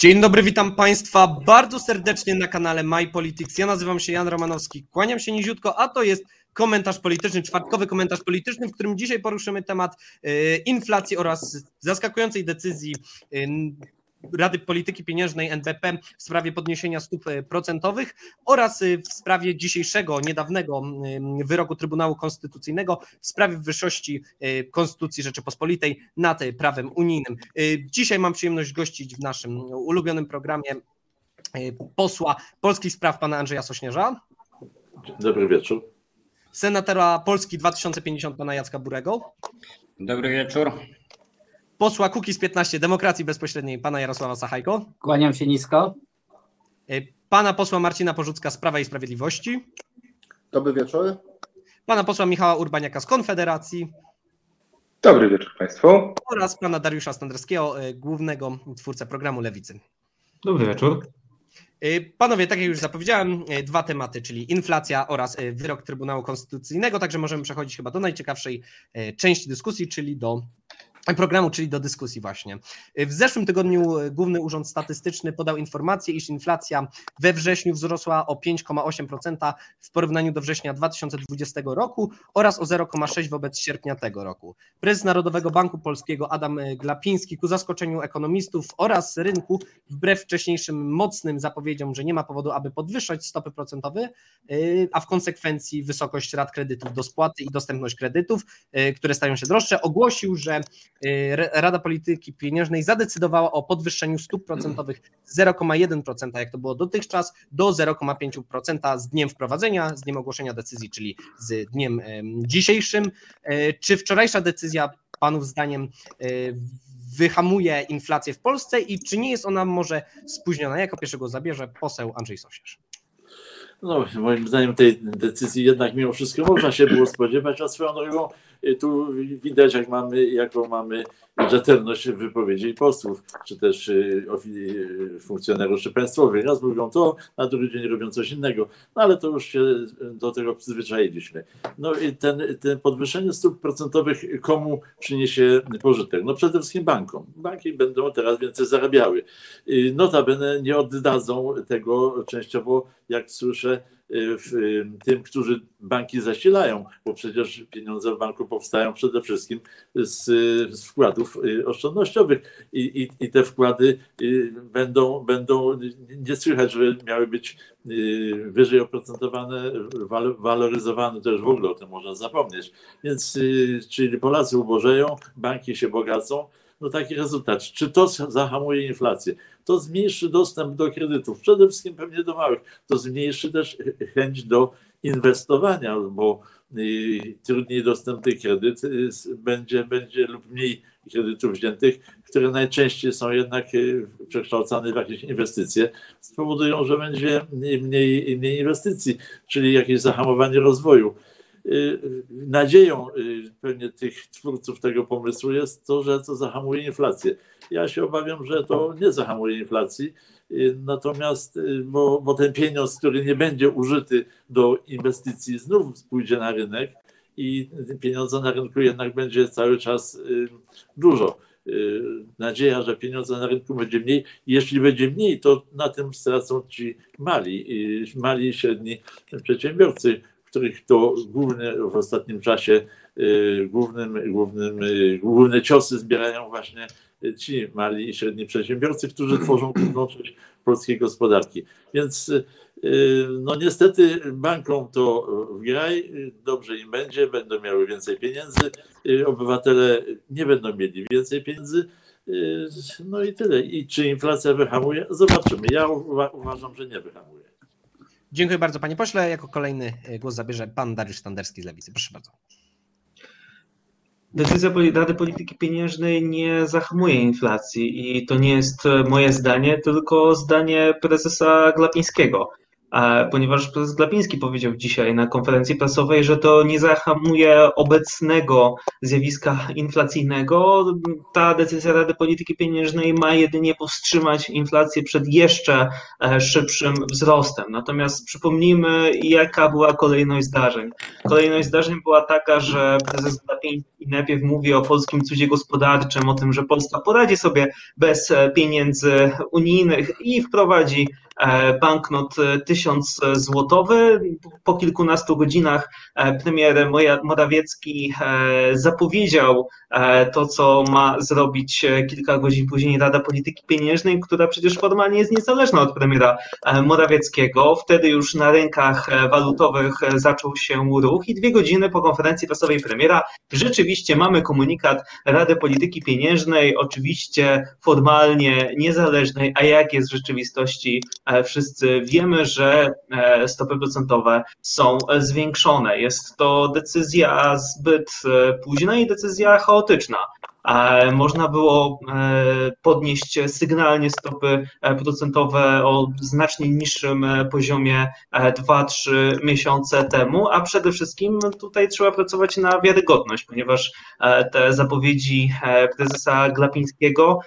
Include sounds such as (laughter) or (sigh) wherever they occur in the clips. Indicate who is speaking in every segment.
Speaker 1: Dzień dobry, witam Państwa bardzo serdecznie na kanale My Politics. Ja nazywam się Jan Romanowski, kłaniam się niziutko, a to jest komentarz polityczny, czwartkowy komentarz polityczny, w którym dzisiaj poruszymy temat y, inflacji oraz zaskakującej decyzji y, Rady Polityki Pieniężnej NBP w sprawie podniesienia stóp e, procentowych oraz e, w sprawie dzisiejszego, niedawnego wyroku Trybunału Konstytucyjnego w sprawie wyższości e, Konstytucji Rzeczypospolitej nad prawem unijnym. Dzisiaj mam przyjemność gościć w naszym ulubionym programie posła polskich spraw pana Andrzeja Sośnierza.
Speaker 2: Dobry wieczór.
Speaker 1: Senatora Polski 2050 pana Jacka Burego.
Speaker 3: Dobry wieczór
Speaker 1: posła Kukiz 15 Demokracji Bezpośredniej, pana Jarosława Sachajko.
Speaker 4: Kłaniam się nisko.
Speaker 1: E, pana posła Marcina Porzucka z Prawa i Sprawiedliwości.
Speaker 5: Dobry wieczór.
Speaker 1: Pana posła Michała Urbaniaka z Konfederacji.
Speaker 6: Dobry wieczór Państwu.
Speaker 1: Oraz pana Dariusza Standerskiego, e, głównego twórcę programu Lewicy.
Speaker 7: Dobry wieczór.
Speaker 1: E, panowie, tak jak już zapowiedziałem, dwa tematy, czyli inflacja oraz wyrok Trybunału Konstytucyjnego, także możemy przechodzić chyba do najciekawszej części dyskusji, czyli do programu, czyli do dyskusji właśnie. W zeszłym tygodniu Główny Urząd Statystyczny podał informację, iż inflacja we wrześniu wzrosła o 5,8% w porównaniu do września 2020 roku oraz o 0,6% wobec sierpnia tego roku. Prezes Narodowego Banku Polskiego Adam Glapiński ku zaskoczeniu ekonomistów oraz rynku, wbrew wcześniejszym mocnym zapowiedziom, że nie ma powodu, aby podwyższać stopy procentowe, y, a w konsekwencji wysokość rat kredytów do spłaty i dostępność kredytów, y, które stają się droższe, ogłosił, że Rada Polityki Pieniężnej zadecydowała o podwyższeniu stóp procentowych z 0,1%, jak to było dotychczas, do 0,5% z dniem wprowadzenia, z dniem ogłoszenia decyzji, czyli z dniem dzisiejszym. Y, czy wczorajsza decyzja Panów zdaniem y, wyhamuje inflację w Polsce i czy nie jest ona może spóźniona? Jako pierwszego zabierze poseł Andrzej Sosiarz.
Speaker 2: No, moim zdaniem tej decyzji jednak mimo wszystko można się było spodziewać, a swoją drogą Y, tu widać, jak mamy, jaką mamy rzetelność wypowiedzi posłów, czy też y, y, funkcjonariuszy państwowych. Raz mówią to, a drugi dzień robią coś innego. No ale to już się do tego przyzwyczailiśmy. No i ten, ten podwyższenie stóp procentowych komu przyniesie pożytek? No przede wszystkim bankom. Banki będą teraz więcej zarabiały. Notabene nie oddadzą tego częściowo, jak słyszę, w tym, którzy banki zasilają, bo przecież pieniądze w banku powstają przede wszystkim z, z wkładów y, oszczędnościowych i, i, i, te wkłady y, będą, będą, nie słychać, że miały być y, wyżej oprocentowane, waloryzowane, to już w ogóle o tym można zapomnieć. Więc czyli Polacy ubożeją, banki się bogacą, no taki rezultat. Czy to zahamuje inflację? To zmniejszy dostęp do kredytów, przede wszystkim pewnie do małych. To zmniejszy też chęć do inwestowania, bo y, trudniej dostępny kredyt y, będzie, będzie lub mniej kredytów wziętych, które najczęściej są jednak y, przekształcane w jakieś inwestycje, spowodują, że będzie mniej, mniej inwestycji, czyli jakieś zahamowanie rozwoju. Y, nadzieją y, pewnie tych twórców tego pomysłu jest to, że to zahamuje inflację. Ja się obawiam, że to nie zahamuje inflacji, y, natomiast, bo, bo ten pieniądz, który nie będzie użyty do inwestycji, znów pójdzie na rynek i pieniądze na rynku jednak będzie cały czas dużo. Nadzieja, że pieniądze na rynku będzie mniej. Jeśli będzie mniej, to na tym stracą ci mali, mali i średni przedsiębiorcy, których to główne w ostatnim czasie y, głównym, głównym, y, główne ciosy zbierają właśnie ci mali i średni przedsiębiorcy, którzy (clears throat) tworzą główną część polskiej gospodarki. Więc y, no niestety bankom to w graj, dobrze im będzie, będą miały więcej pieniędzy, obywatele nie będą mieli więcej pieniędzy. No i tyle. I czy inflacja wyhamuje? Zobaczymy. Ja uważam, że nie wyhamuje.
Speaker 1: Dziękuję bardzo panie pośle. Jako kolejny e, głos zabierze pan Dariusz Standerski z Lewicy. Proszę bardzo.
Speaker 7: Decyzja Rady Polityki Pieniężnej nie zahamuje inflacji i to nie jest moje zdanie, tylko zdanie prezesa Glapińskiego. Ponieważ prezes Glapiński powiedział dzisiaj na konferencji prasowej, że to nie zahamuje obecnego zjawiska inflacyjnego. Ta decyzja Rady Polityki Pieniężnej ma jedynie powstrzymać inflację przed jeszcze e, szybszym wzrostem. Natomiast przypomnijmy, jaka była kolejność zdarzeń. Kolejność zdarzeń była taka, że prezes Glapiński najpierw mówi o polskim cudzie gospodarczym, o tym, że Polska poradzi sobie bez e, pieniędzy unijnych i wprowadzi banknot 1000 złotowy. Po kilkunastu godzinach e, premier Morawiecki zapowiedział to, co ma zrobić kilka godzin później Rada Polityki Pieniężnej, która przecież formalnie jest niezależna od premiera Morawieckiego. Wtedy już na rynkach walutowych zaczął się ruch i dwie godziny po konferencji prasowej premiera rzeczywiście mamy komunikat Rady Polityki Pieniężnej, oczywiście formalnie niezależnej, a jak jest w rzeczywistości, e, wszyscy wiemy, że e, stopy procentowe są zwiększone. Jest to decyzja zbyt e, późna i decyzja chaotyczna. Można było podnieść sygnalnie stopy procentowe o znacznie niższym poziomie 2-3 miesiące temu, a przede wszystkim tutaj trzeba pracować na wiarygodność, ponieważ te zapowiedzi prezesa Glapińskiego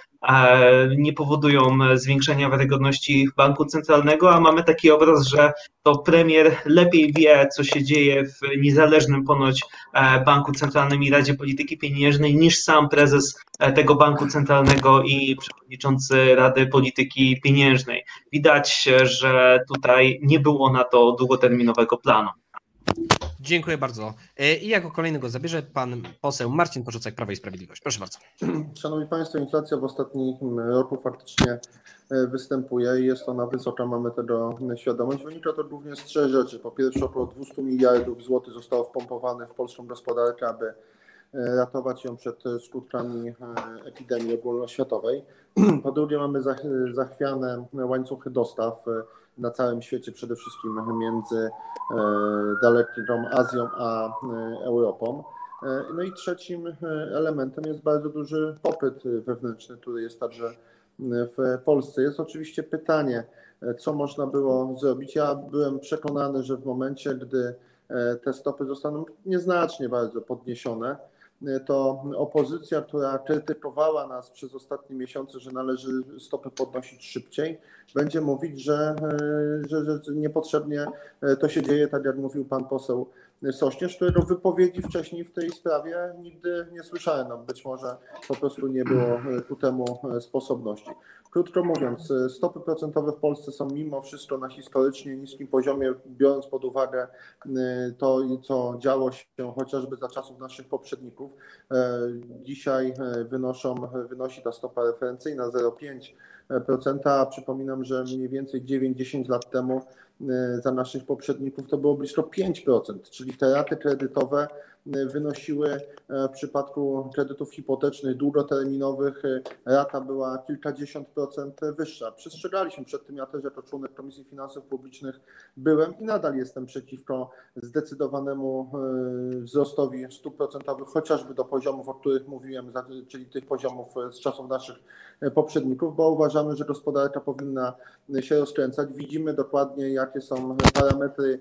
Speaker 7: nie powodują zwiększenia wiarygodności banku centralnego, a mamy taki obraz, że to premier lepiej wie, co się dzieje w niezależnym ponoć e, banku centralnym i Radzie Polityki Pieniężnej niż sam prezes e, tego banku centralnego i przewodniczący Rady Polityki Pieniężnej. Widać, że tutaj nie było na to długoterminowego planu.
Speaker 1: Dziękuję bardzo. E, I jako kolejnego zabierze pan poseł Marcin Porzucek, Prawo i Sprawiedliwość. Proszę bardzo.
Speaker 5: Szanowni Państwo, inflacja w ostatnim roku faktycznie e, występuje i jest ona wysoka, mamy tego świadomość. Wynika to głównie z trzech rzeczy. Po pierwsze, około 200 miliardów złotych zostało wpompowanych w polską gospodarkę, aby e, ratować ją przed skutkami epidemii ogólnoświatowej. (clears throat) Po drugie, mamy zachwiane łańcuchy dostaw na całym świecie, przede wszystkim między e, daleką Azją a e, Europą. E, no i trzecim elementem jest bardzo duży popyt wewnętrzny, który jest także w Polsce. Jest oczywiście pytanie, co można było zrobić. Ja byłem przekonany, że w momencie, gdy te stopy zostaną nieznacznie bardzo podniesione, to opozycja, która krytykowała nas przez ostatnie miesiące, że należy stopy podnosić szybciej, będzie mówić, że, że, że niepotrzebnie to się dzieje, tak jak mówił pan poseł Sośnierz, którego wypowiedzi wcześniej w tej sprawie nigdy nie słyszałem. No, być może po prostu nie było ku temu sposobności. Krótko mówiąc, stopy procentowe w Polsce są mimo wszystko na historycznie niskim poziomie, biorąc pod uwagę to, co działo się chociażby za czasów naszych poprzedników. E, dzisiaj e, wynoszą, wynosi ta stopa referencyjna 0,5%, a przypominam, że mniej więcej 9-10 lat temu e, za naszych poprzedników to było blisko 5%, czyli te raty kredytowe wynosiły e, w przypadku kredytów hipotecznych, długoterminowych, e, rata była kilkadziesiąt procent wyższa. Przestrzegaliśmy przed tym, ja też jako członek Komisji Finansów Publicznych byłem i nadal jestem przeciwko zdecydowanemu e, wzrostowi stóp procentowych, chociażby do poziomów, o których mówiłem, czyli tych poziomów z czasów naszych poprzedników, bo uważamy, że gospodarka powinna się rozkręcać. Widzimy dokładnie, jakie są parametry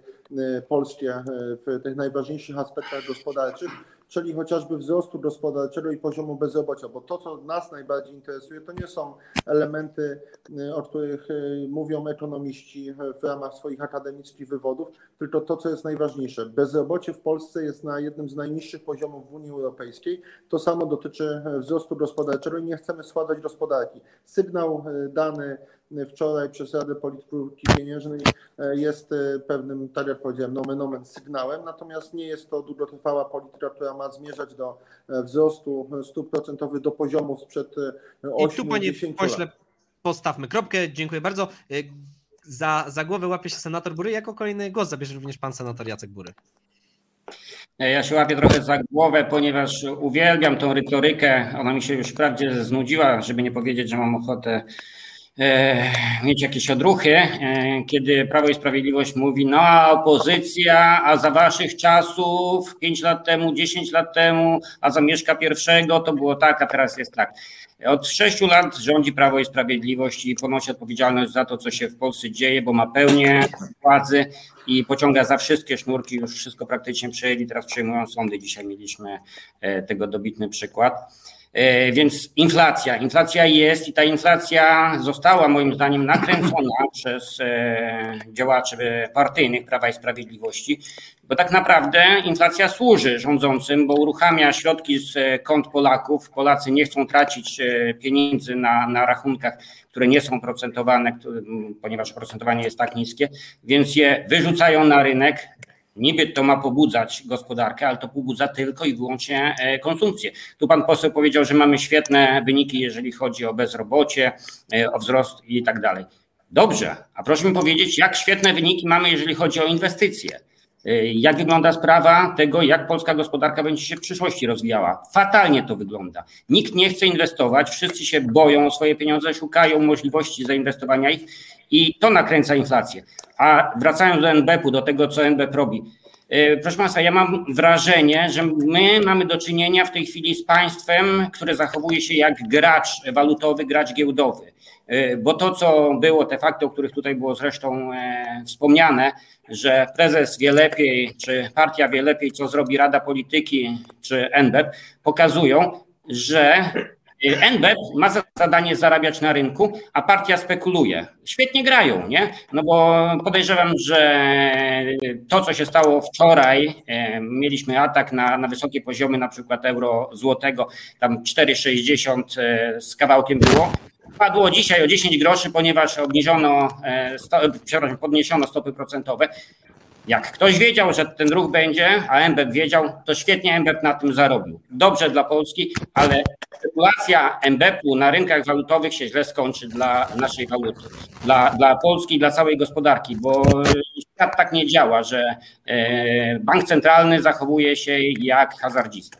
Speaker 5: polskie w tych najważniejszych aspektach gospodarczych, czyli chociażby wzrostu gospodarczego i poziomu bezrobocia, bo to, co nas najbardziej interesuje, to nie są elementy, y, o których mówią ekonomiści w ramach swoich akademickich wywodów, tylko to, co jest najważniejsze. Bezrobocie w Polsce jest na jednym z najniższych poziomów w Unii Europejskiej. To samo dotyczy wzrostu gospodarczego i nie chcemy schładzać gospodarki. Sygnał dany wczoraj przez Radę Polityki Pieniężnej e, jest e, pewnym, tak jak powiedziałem, nomen omen sygnałem, natomiast nie jest to długotrwała polityka, która ma zmierzać do e, wzrostu stóp procentowych do poziomów sprzed 8
Speaker 1: I tu, panie pośle, postawmy kropkę. Dziękuję bardzo. Za, za głowę łapie się senator Bury. Jako kolejny głos zabierze również pan senator Jacek Bury.
Speaker 3: Ja się łapię trochę za głowę, ponieważ uwielbiam tą retorykę. Ona mi się już wprawdzie znudziła, żeby nie powiedzieć, że mam ochotę mieć jakieś odruchy, e, kiedy Prawo i Sprawiedliwość mówi, no a opozycja, a za waszych czasów, 5 lat temu, 10 lat temu, a za Mieszka pierwszego to było tak, a teraz jest tak. Od sześciu lat rządzi Prawo i Sprawiedliwość i ponosi odpowiedzialność za to, co się w Polsce dzieje, bo ma pełnię władzy i pociąga za wszystkie sznurki, już wszystko praktycznie przejęli, teraz przejmują sądy. Dzisiaj mieliśmy e, tego dobitny przykład. E, Więc inflacja, inflacja jest i ta inflacja została moim zdaniem nakręcona (laughs) przez e, działaczy partyjnych Prawa i Sprawiedliwości, bo tak naprawdę inflacja służy rządzącym, bo uruchamia środki z e, kont Polaków. Polacy nie chcą tracić pieniędzy na, na rachunkach, które nie są procentowane, ponieważ oprocentowanie jest tak niskie, więc je wyrzucają na rynek. Niby to ma pobudzać gospodarkę, ale to pobudza tylko i wyłącznie e, konsumpcję. Tu pan poseł powiedział, że mamy świetne wyniki, jeżeli chodzi o bezrobocie, e, o wzrost i tak dalej. Dobrze, a proszę mi powiedzieć, jak świetne wyniki mamy, jeżeli chodzi o inwestycje. Y, Jak wygląda sprawa tego, jak polska gospodarka będzie się w przyszłości rozwijała? Fatalnie to wygląda. Nikt nie chce inwestować, wszyscy się boją o swoje pieniądze, szukają możliwości zainwestowania ich i to nakręca inflację. A wracając do NBP-u, do tego, co NBP robi. Y, Proszę Państwa, ja mam wrażenie, że my mamy do czynienia w tej chwili z państwem, które zachowuje się jak gracz walutowy, gracz giełdowy. Y, Bo to, co było, te fakty, o których tutaj było zresztą e, wspomniane, że prezes wie lepiej, czy partia wie lepiej, co zrobi Rada Polityki, czy NBP, pokazują, że y, NBP ma za zadanie zarabiać na rynku, a partia spekuluje. Świetnie grają, nie? No bo podejrzewam, że to, co się stało wczoraj, e, mieliśmy atak na, na wysokie poziomy, na przykład euro złotego, tam 4,60 e, z kawałkiem było. Padło dzisiaj o 10 groszy, ponieważ obniżono, e, przepraszam, podniesiono stopy procentowe. Jak ktoś wiedział, że ten ruch będzie, a MBEP wiedział, to świetnie MBEP na tym zarobił. Dobrze dla Polski, ale spekulacja MBEP-u na rynkach walutowych się źle skończy dla naszej waluty, dla, dla Polski, dla całej gospodarki, bo świat tak nie działa, że e, bank centralny zachowuje się jak hazardzista.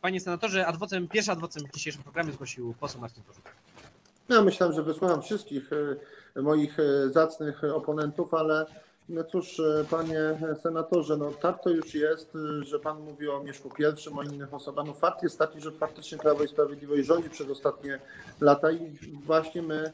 Speaker 1: Panie senatorze, adwocem, pierwszy adwocem w dzisiejszym programie zgłosił poseł Marcin Porzuch.
Speaker 5: Ja myślałem, że wysłucham wszystkich e, moich e, zacnych oponentów, ale no cóż, e, panie senatorze, no tak to już jest, że pan mówi o Mieszku Pierwszym, o innych osobach. No fakt jest taki, że faktycznie Prawo i Sprawiedliwość rządzi przez ostatnie lata i właśnie my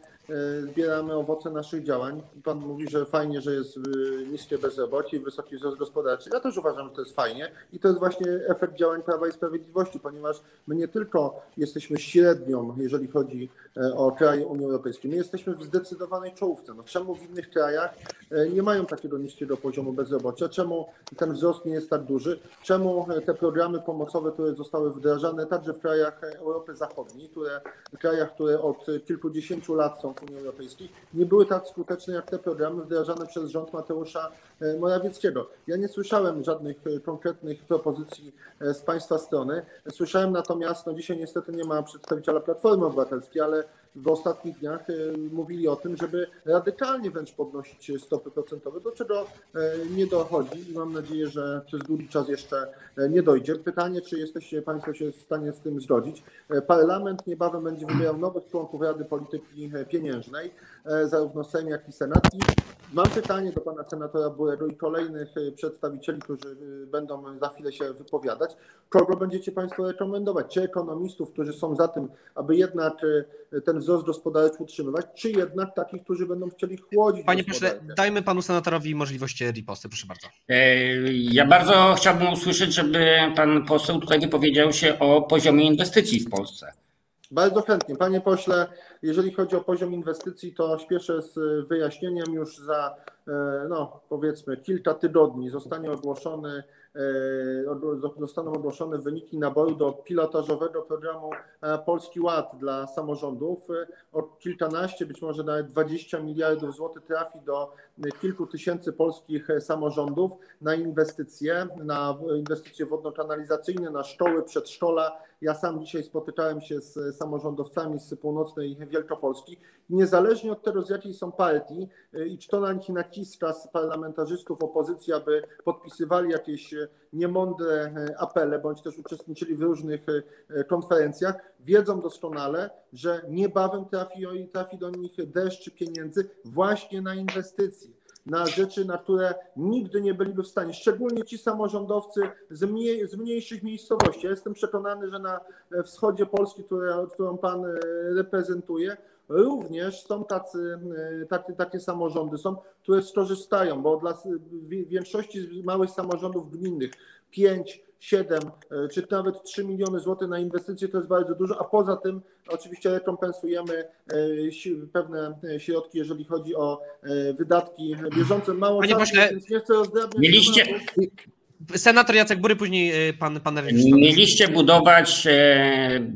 Speaker 5: zbieramy owoce naszych działań. Pan mówi, że fajnie, że jest e, niskie bezrobocie i wysoki wzrost gospodarczy. Ja też uważam, że to jest fajnie i to jest właśnie efekt działań Prawa i Sprawiedliwości, ponieważ my nie tylko jesteśmy średnią, jeżeli chodzi e, o kraje Unii Europejskiej, my jesteśmy w zdecydowanej czołówce. No, czemu w innych krajach e, nie mają takiego niskiego poziomu bezrobocia? Czemu ten wzrost nie jest tak duży? Czemu e, te programy pomocowe, które zostały wdrażane także w krajach e, Europy Zachodniej, które, w krajach, które od kilkudziesięciu lat są w Unii Europejskiej, nie były tak skuteczne jak te programy wdrażane przez rząd Mateusza e, Morawieckiego. Ja nie słyszałem żadnych e, konkretnych propozycji e, z Państwa strony. Słyszałem natomiast, no dzisiaj niestety nie ma przedstawiciela Platformy Obywatelskiej, ale w ostatnich dniach e, mówili o tym, żeby radykalnie wręcz podnosić stopy procentowe, do czego e, nie dochodzi i mam nadzieję, że przez długi czas jeszcze e, nie dojdzie. Pytanie, czy jesteście Państwo się w stanie z tym zgodzić. Parlament niebawem będzie wybierał nowych członków Rady Polityki Pieniężnej, zarówno Sejm, jak i Senat. I mam pytanie do Pana Senatora Burego i kolejnych przedstawicieli, którzy będą za chwilę się wypowiadać. Kogo będziecie Państwo rekomendować? Czy ekonomistów, którzy są za tym, aby jednak ten wzrost gospodarczy utrzymywać, czy jednak takich, którzy będą chcieli chłodzić
Speaker 1: Panie pośle, dajmy panu senatorowi możliwość riposty, proszę bardzo.
Speaker 3: E, Ja bardzo chciałbym usłyszeć, żeby pan poseł tutaj wypowiedział się o poziomie inwestycji w Polsce.
Speaker 5: Bardzo chętnie. Panie pośle, jeżeli chodzi o poziom inwestycji, to śpieszę z wyjaśnieniem. Już za, e, no, powiedzmy, kilka tygodni zostanie ogłoszony, ogło- zostaną ogłoszone wyniki naboru do pilotażowego programu e, Polski Ład dla samorządów. E, O kilkanaście, być może nawet 20 miliardów złotych trafi do e, kilku tysięcy polskich e, samorządów na inwestycje, na inwestycje wodno-kanalizacyjne, na szkoły, przedszkola. Ja sam dzisiaj spotykałem się z samorządowcami z północnej Wielkopolski. Niezależnie od tego, z jakiej są partii i czy to na nich na naciska z parlamentarzystów opozycji, aby podpisywali jakieś niemądre apele, bądź też uczestniczyli w różnych konferencjach, wiedzą doskonale, że niebawem trafi, trafi do nich deszcz pieniędzy właśnie na inwestycje na rzeczy, na które nigdy nie byliby w stanie, szczególnie ci samorządowcy z, mniej, z mniejszych miejscowości. Ja jestem przekonany, że na wschodzie Polski, które, którą Pan e, reprezentuje, również są tacy, e, takie, takie samorządy, są, które skorzystają, bo dla większości małych samorządów gminnych 5, 7 e, czy nawet 3 miliony złotych na inwestycje to jest bardzo dużo, a poza tym oczywiście rekompensujemy e, pewne środki, jeżeli chodzi o wydatki bieżące. Mało
Speaker 1: Panie czasu, pośle,
Speaker 5: więc nie chcę rozdrabniać.
Speaker 3: Mieliście,
Speaker 1: Senator Jacek Bury, później pan, pan
Speaker 3: Mieliście budować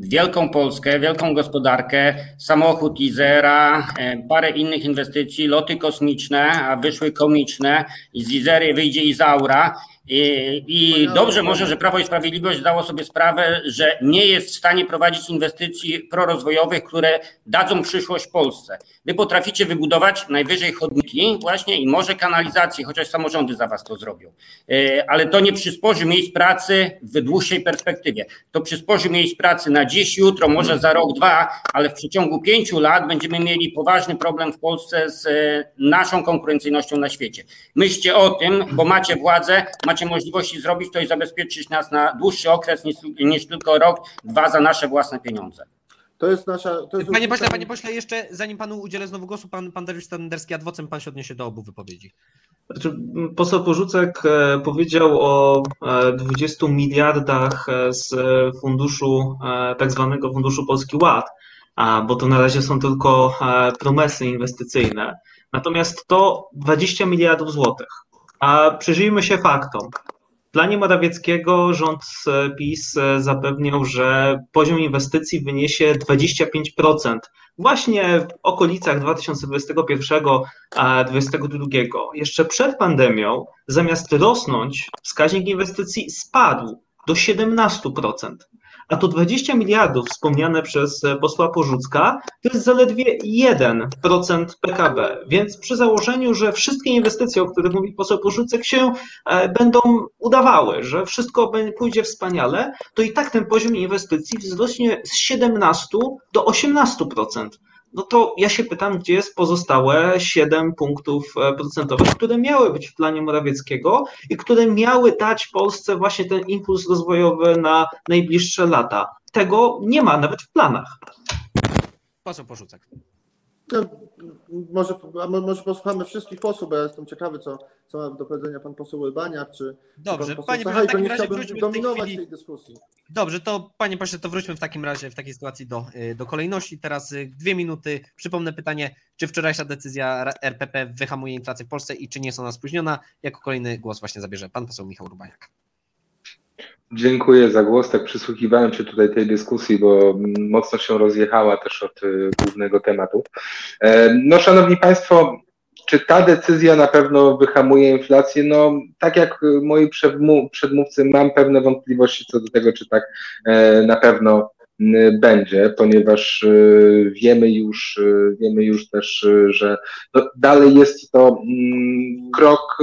Speaker 3: wielką Polskę, wielką gospodarkę, samochód Izera, parę innych inwestycji, loty kosmiczne, a wyszły komiczne. Z Izery wyjdzie Izaura i, I, dobrze może, że Prawo i Sprawiedliwość zdało sobie sprawę, że nie jest w stanie prowadzić inwestycji prorozwojowych, które dadzą przyszłość Polsce. Wy potraficie wybudować najwyżej chodniki właśnie i może kanalizację, chociaż samorządy za was to zrobią. E, ale to nie przysporzy miejsc pracy w dłuższej perspektywie. To przysporzy miejsc pracy na dziś, jutro, może za rok, dwa, ale w przeciągu pięciu lat będziemy mieli poważny problem w Polsce z e, naszą konkurencyjnością na świecie. Myślcie o tym, bo macie władzę, macie macie możliwości zrobić, to i zabezpieczyć nas na dłuższy okres niż, niż tylko rok, dwa za nasze własne pieniądze.
Speaker 5: To jest nasza. To jest
Speaker 1: panie pośle, panie pośle, jeszcze zanim panu udzielę znowu głosu, pan, pan Dariusz Standerski adwocem, pan się odniesie do obu wypowiedzi.
Speaker 7: Znaczy, poseł Porzucek e, powiedział o 20 e, miliardach e, z funduszu, tak zwanego Funduszu Polski Ład, bo to na razie są tylko promesy inwestycyjne. Natomiast to 20 miliardów złotych. A przyjrzyjmy się faktom. W planie Morawieckiego rząd PiS zapewniał, że poziom inwestycji wyniesie 25%. Właśnie w okolicach 2021-2022. Jeszcze przed pandemią, zamiast rosnąć, wskaźnik inwestycji spadł do 17% a to 20 miliardów wspomniane przez e, posła Porzucka to jest zaledwie 1% PKB. Więc przy założeniu, że wszystkie inwestycje, o których mówi poseł Porzucek, się e, będą udawały, że wszystko pójdzie wspaniale, to i tak ten poziom inwestycji wzrośnie z 17 do 18% no to ja się pytam, gdzie jest pozostałe 7 punktów e, procentowych, które miały być w planie Morawieckiego i które miały dać Polsce właśnie ten impuls rozwojowy na najbliższe lata. Tego nie ma nawet w planach.
Speaker 1: Poseł Porzucek.
Speaker 5: No, może, może posłuchamy wszystkich posłów, bo ja jestem ciekawy, co, co ma do powiedzenia pan poseł Urbaniak, czy
Speaker 1: Dobrze,
Speaker 5: pan
Speaker 1: panie
Speaker 5: poseł
Speaker 1: pośle,
Speaker 5: nie chciałbym dominować tej, tej, dyskusji.
Speaker 1: Dobrze, to panie pośle, to wróćmy w takim razie, w takiej sytuacji do, y, do kolejności. Teraz y, dwie minuty. Przypomnę pytanie, czy wczorajsza decyzja RPP wyhamuje inflację w Polsce i czy nie jest ona spóźniona? Jako kolejny głos właśnie zabierze pan poseł Michał Urbaniak.
Speaker 6: Dziękuję za głos. Tak przysłuchiwałem się tutaj tej dyskusji, bo mocno się rozjechała też od y, głównego tematu. E, no, szanowni państwo, czy ta decyzja na pewno wyhamuje inflację? No, tak jak moi przedmówcy, mam pewne wątpliwości co do tego, czy tak e, na pewno będzie, ponieważ e, wiemy już, wiemy już też, że dalej jest to krok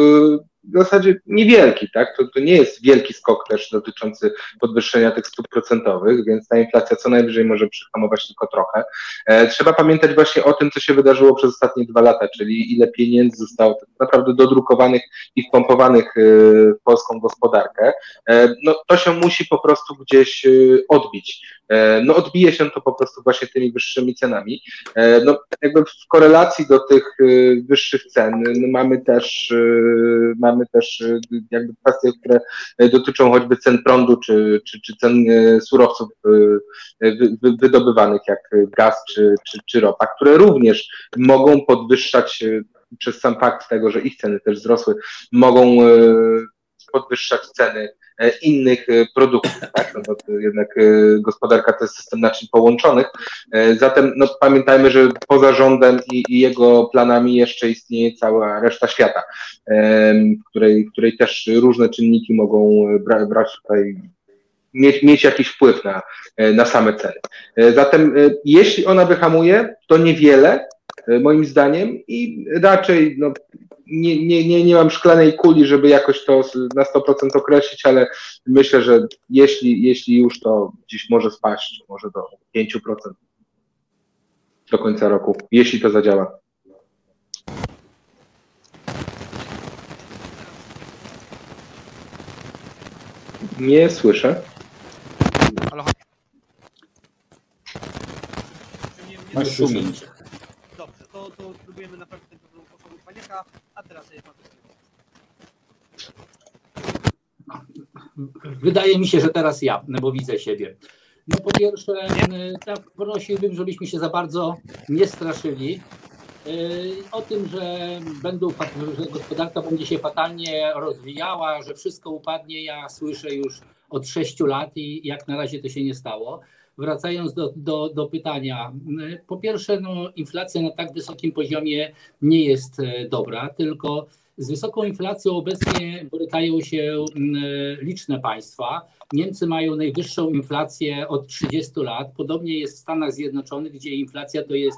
Speaker 6: w zasadzie niewielki, tak? To, to nie jest wielki skok też dotyczący podwyższenia tych stóp procentowych, więc ta inflacja co najwyżej może przyhamować tylko trochę. E, trzeba pamiętać właśnie o tym, co się wydarzyło przez ostatnie dwa lata, czyli ile pieniędzy zostało tak naprawdę dodrukowanych i wpompowanych e, w polską gospodarkę. E, no, to się musi po prostu gdzieś e, odbić. E, no odbije się to po prostu właśnie tymi wyższymi cenami. E, no jakby w korelacji do tych wyższych cen no mamy też mamy też jakby kwestie, które dotyczą choćby cen prądu czy, czy, czy cen surowców wydobywanych jak gaz czy, czy, czy ropa, które również mogą podwyższać przez sam fakt tego, że ich ceny też wzrosły, mogą podwyższać ceny E, innych e, produktów, tak? No bo jednak e, gospodarka to jest system naczyń połączonych. Zatem no, pamiętajmy, że poza rządem i, i jego planami jeszcze istnieje cała reszta świata, w której, w której też różne czynniki mogą bra brać tutaj mieć, mieć jakiś wpływ na, na same ceny. Zatem jeśli ona wyhamuje, to niewiele, e, moim zdaniem i raczej no, nie, nie, nie, nie mam szklanej kuli, żeby jakoś to na 100% określić, ale myślę, że jeśli, jeśli już to gdzieś może spaść, może do 5% do końca roku, jeśli to zadziała. Nie słyszę.
Speaker 1: Halo,
Speaker 3: Masz szumień.
Speaker 1: Posłowi a teraz jest pan
Speaker 4: Wydaje mi się, że teraz ja, bo widzę siebie. No po pierwsze, y, tak prosiłbym, żebyśmy się za bardzo nie straszyli. Y, O tym, że, będą, że gospodarka będzie się fatalnie rozwijała, że wszystko upadnie, ja słyszę już od sześciu lat i jak na razie to się nie stało. Wracając do, do, do pytania, y, po pierwsze, no, inflacja na tak wysokim poziomie nie jest e, dobra, tylko z wysoką inflacją obecnie borykają się mm, liczne państwa. Niemcy mają najwyższą inflację od 30 lat. Podobnie jest w Stanach Zjednoczonych, gdzie inflacja to jest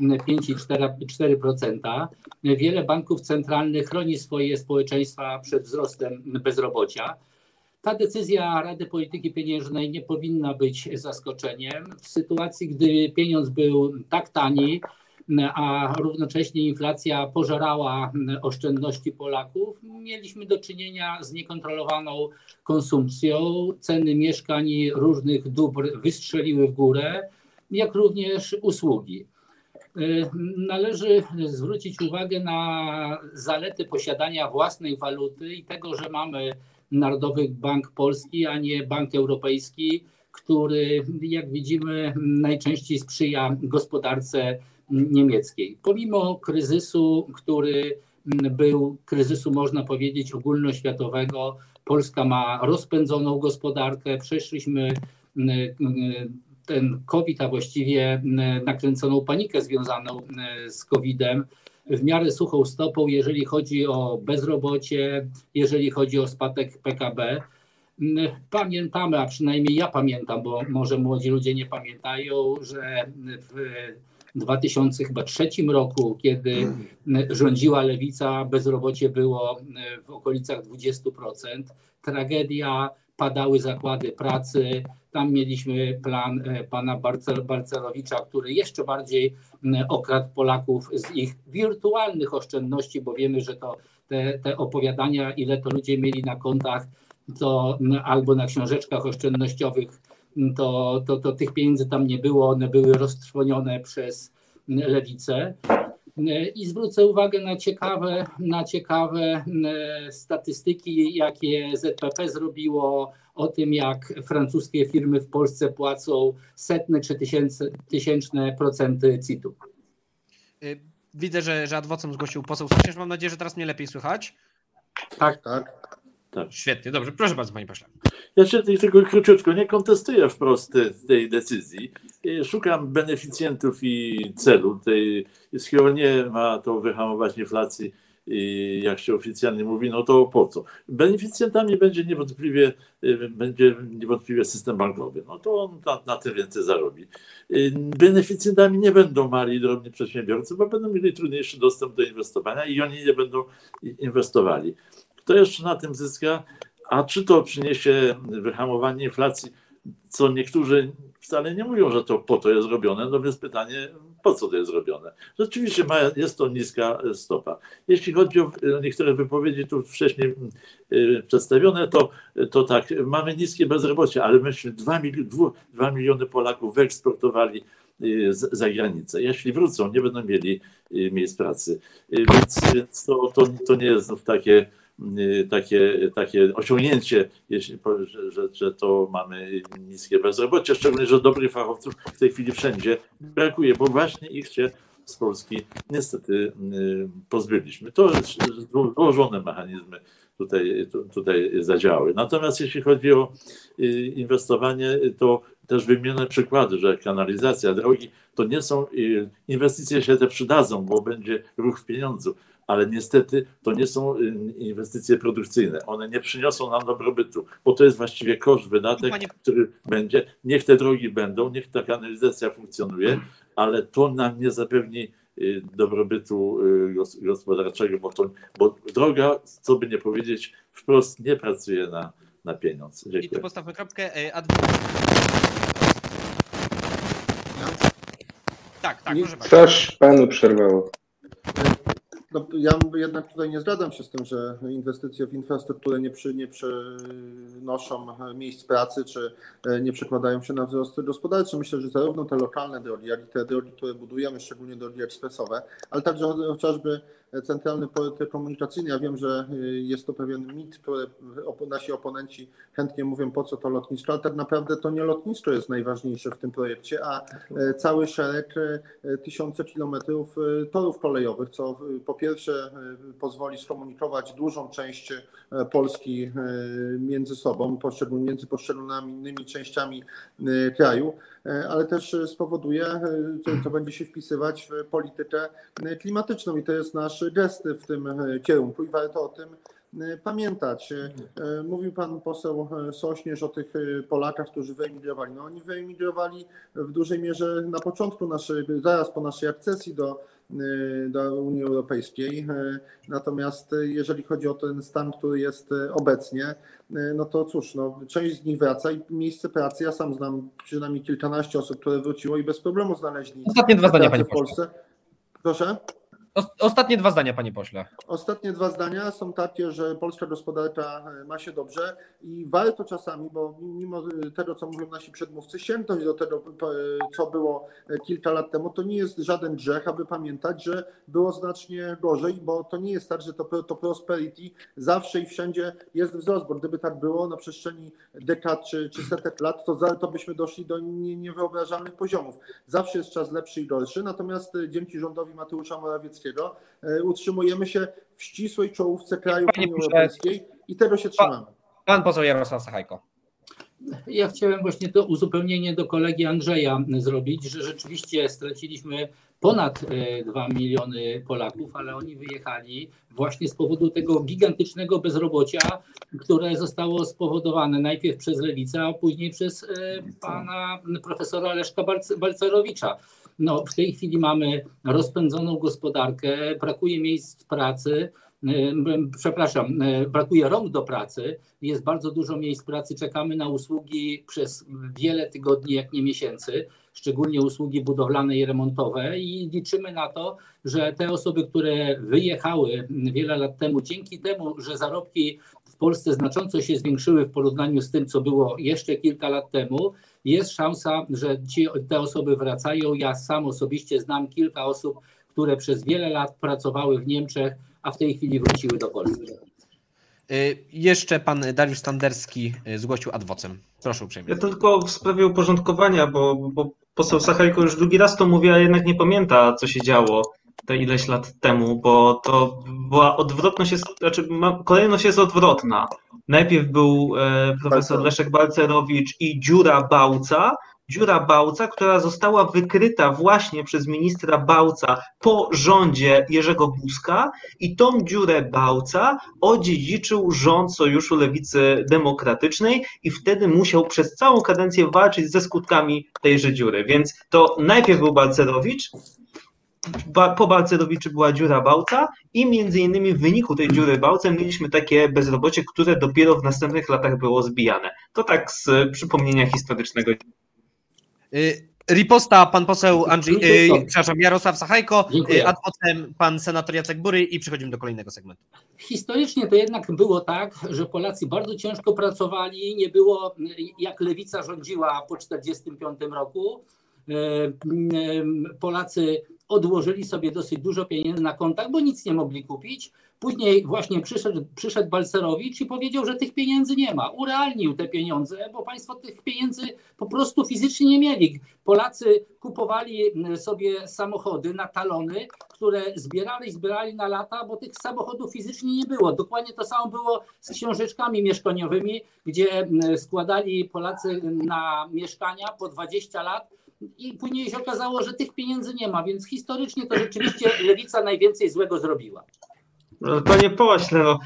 Speaker 4: mm, 5,4%. Wiele banków centralnych chroni swoje społeczeństwa przed wzrostem bezrobocia. Ta decyzja Rady Polityki Pieniężnej nie powinna być zaskoczeniem. W sytuacji, gdy pieniądz był tak tani, a równocześnie inflacja pożerała oszczędności Polaków, mieliśmy do czynienia z niekontrolowaną konsumpcją. Ceny mieszkań i różnych dóbr wystrzeliły w górę, jak również usługi. Należy zwrócić uwagę na zalety posiadania własnej waluty i tego, że mamy Narodowy Bank Polski, a nie Bank Europejski, który, jak widzimy, najczęściej sprzyja gospodarce niemieckiej. Pomimo kryzysu, który był kryzysu, można powiedzieć, ogólnoświatowego, Polska ma rozpędzoną gospodarkę. Przeszliśmy ten COVID, a właściwie nakręconą panikę związaną z COVID-em w miarę suchą stopą, jeżeli chodzi o bezrobocie, jeżeli chodzi o spadek PKB. Pamiętamy, a przynajmniej ja pamiętam, bo może młodzi ludzie nie pamiętają, że w 2003 roku, kiedy rządziła lewica, bezrobocie było w okolicach 20%. Tragedia, padały zakłady pracy. Tam mieliśmy plan pana Barcel, Barcelowicza, który jeszcze bardziej okradł Polaków z ich wirtualnych oszczędności, bo wiemy, że to te, te opowiadania, ile to ludzie mieli na kontach, to albo na książeczkach oszczędnościowych, to, to, to tych pieniędzy tam nie było, one były roztrwonione przez lewicę. I zwrócę uwagę na ciekawe, na ciekawe statystyki, jakie ZPP zrobiło o tym, jak francuskie firmy w Polsce płacą setne czy tysięczne, tysięczne procenty CIT-u.
Speaker 1: Y, Widzę, że, że adwocem zgłosił poseł Sośnierz. Mam nadzieję, że teraz mnie lepiej słychać.
Speaker 5: Tak, tak.
Speaker 1: Świetnie, dobrze. Proszę bardzo, panie pośle.
Speaker 2: Ja się tylko króciutko nie kontestuję wprost te- tej decyzji. Y, Szukam beneficjentów i celu. Tej, skoro nie ma to wyhamować inflacji, y, jak się oficjalnie mówi, no to po co? Beneficjentami będzie niewątpliwie, y, będzie niewątpliwie system bankowy. No to on na, na tym więcej zarobi. Beneficjentami nie będą mali i drobni przedsiębiorcy, bo będą mieli trudniejszy dostęp do inwestowania i oni nie będą i- inwestowali. Kto jeszcze na tym zyska? A czy to przyniesie wyhamowanie inflacji, co niektórzy wcale nie mówią, że to po to jest robione, no więc pytanie, po co to jest robione? Rzeczywiście ma, jest to niska stopa. Jeśli chodzi o niektóre wypowiedzi tu wcześniej y, przedstawione, to, to tak, mamy niskie bezrobocie, ale myśmy 2, mili, 2, 2 miliony Polaków wyeksportowali y, za granicę. Jeśli wrócą, nie będą mieli y, miejsc pracy. Więc, więc to, to, to nie jest takie takie, takie osiągnięcie, jeśli, że, że, to mamy niskie bezrobocie, szczególnie, że dobrych fachowców w tej chwili wszędzie brakuje, bo właśnie ich się z Polski niestety y, pozbyliśmy. To zło- złożone mechanizmy tutaj, tu- tutaj zadziałały. Natomiast jeśli chodzi o y, inwestowanie, to też wymienione przykłady, że kanalizacja, drogi, to nie są, y, inwestycje się te przydadzą, bo będzie ruch w pieniądzu, ale niestety to nie są y, inwestycje produkcyjne. One nie przyniosą nam dobrobytu, bo to jest właściwie koszt, wydatek,
Speaker 1: Panie-
Speaker 2: który będzie. Niech te drogi będą, niech ta kanalizacja funkcjonuje, ale to nam nie zapewni y, dobrobytu y, gos- gospodarczego, bo, to, bo droga, co by nie powiedzieć, wprost nie pracuje na, na pieniądz.
Speaker 1: I tu
Speaker 2: Dziękuję.
Speaker 1: postawmy kropkę. Tak, tak, proszę bardzo.
Speaker 6: Coś panu przerwało.
Speaker 5: No, ja jednak tutaj nie zgadzam się z tym, że inwestycje w infrastrukturę nie, przy, nie przynoszą miejsc pracy, czy e, nie przekładają się na wzrost gospodarczy. Myślę, że zarówno te lokalne drogi, jak i te drogi, które budujemy, szczególnie drogi ekspresowe, ale także chociażby centralny port komunikacyjny. Ja wiem, że e, jest to pewien mit, który nasi oponenci chętnie mówią, po co to lotnisko, ale tak naprawdę to nie lotnisko jest najważniejsze w tym projekcie, a e, cały szereg e, tysiące kilometrów torów kolejowych, co po pierwsze pozwoli skomunikować dużą część Polski między sobą, między poszczególnymi częściami e, kraju, ale też e, spowoduje, e, to, to będzie się wpisywać w politykę e, klimatyczną i to jest nasz gest w tym e, kierunku i warto o tym e, pamiętać. E, e, Mówił pan poseł e, Sośnierz o tych e, Polakach, którzy wyemigrowali. No oni wyemigrowali w dużej mierze na początku naszej, zaraz po naszej akcesji do, do Unii Europejskiej. Y, Natomiast y, jeżeli chodzi o ten stan, który jest y, obecnie, y, no to cóż, no, część z nich wraca i miejsce pracy, ja sam znam przynajmniej kilkanaście osób, które wróciło i bez problemu znaleźli
Speaker 8: Ostatnie dwa zdania,
Speaker 5: w. Polsce. Proszę?
Speaker 8: Os- Ostatnie dwa zdania, panie pośle.
Speaker 5: Ostatnie dwa zdania są takie, że polska gospodarka e, ma się dobrze i warto czasami, bo mimo e, tego, co mówią nasi przedmówcy, sięgnąć do tego, p- co było e, kilka lat temu, to nie jest żaden grzech, aby pamiętać, że było znacznie gorzej, bo to nie jest tak, że to, to prosperity zawsze i wszędzie jest wzrost, bo gdyby tak było na przestrzeni dekad czy, czy setek lat, to, za, to byśmy doszli do nie, niewyobrażalnych poziomów. Zawsze jest czas lepszy i gorszy, natomiast e, dzięki rządowi Mateusza Morawieckiego e, utrzymujemy się w ścisłej czołówce krajów Unii Europejskiej i tego się trzymamy.
Speaker 8: Pan poseł Jarosław Sachajko.
Speaker 4: Ja chciałem właśnie to uzupełnienie do kolegi Andrzeja zrobić, że rzeczywiście straciliśmy ponad e, 2 miliony Polaków, ale oni wyjechali właśnie z powodu tego gigantycznego bezrobocia, które zostało spowodowane najpierw przez Lewicę, a później przez e, pana profesora Leszka Balc- Balcerowicza. No, w tej chwili mamy rozpędzoną gospodarkę, brakuje miejsc pracy, m, przepraszam, e, brakuje rąk do pracy, jest bardzo dużo miejsc pracy, czekamy na usługi przez wiele tygodni, jak nie miesięcy, szczególnie usługi budowlane i remontowe i liczymy na to, że te osoby, które wyjechały wiele lat temu, dzięki temu, że zarobki w Polsce znacząco się zwiększyły w porównaniu z tym, co było jeszcze kilka lat temu, jest szansa, że ci, te osoby wracają. Ja sam osobiście znam kilka osób, które przez wiele lat pracowały w Niemczech, a w tej chwili wróciły do Polski.
Speaker 1: Y, Jeszcze pan Dariusz Standerski y, zgłosił adwocem. Proszę uprzejmie.
Speaker 7: Ja tylko w sprawie uporządkowania, bo, bo poseł Sachajko już drugi raz to mówi, a jednak nie pamięta, co się działo te ileś lat temu, bo to była odwrotność, jest, znaczy kolejność jest odwrotna. Najpierw był e, profesor. Leszek Balcerowicz i dziura Bałca, dziura Bałca, która została wykryta właśnie przez ministra Bałca po rządzie Jerzego Buzka i tą dziurę Bałca odziedziczył rząd Sojuszu Lewicy Demokratycznej i wtedy musiał przez całą kadencję walczyć ze skutkami tejże dziury. Więc to najpierw był Balcerowicz, ba- po Balcerowiczu była dziura Bałca i między innymi w wyniku tej dziury Bałca mieliśmy takie bezrobocie, które dopiero w następnych latach było zbijane. To tak z przypomnienia historycznego.
Speaker 1: Y, Riposta pan poseł Andrzej, y, przepraszam, Jarosław Sachajko,
Speaker 4: Dziękuję.
Speaker 1: y, adwocem pan senator Jacek Bury i przechodzimy do kolejnego segmentu.
Speaker 4: Historycznie to jednak było tak, że Polacy bardzo ciężko pracowali, nie było jak lewica rządziła po 1945 roku. E, m, Polacy odłożyli sobie dosyć dużo pieniędzy na kontach, bo nic nie mogli kupić. Później właśnie przyszedł, przyszedł Balcerowicz i powiedział, że tych pieniędzy nie ma. Urealnił te pieniądze, bo państwo tych pieniędzy po prostu fizycznie nie mieli. Polacy kupowali sobie samochody na talony, które zbierali, zbierali na lata, bo tych samochodów fizycznie nie było. Dokładnie to samo było z książeczkami mieszkaniowymi, gdzie składali Polacy na mieszkania po 20 lat i później się okazało, że tych pieniędzy nie ma, więc historycznie to rzeczywiście lewica najwięcej złego zrobiła.
Speaker 7: No, Panie pośle, no,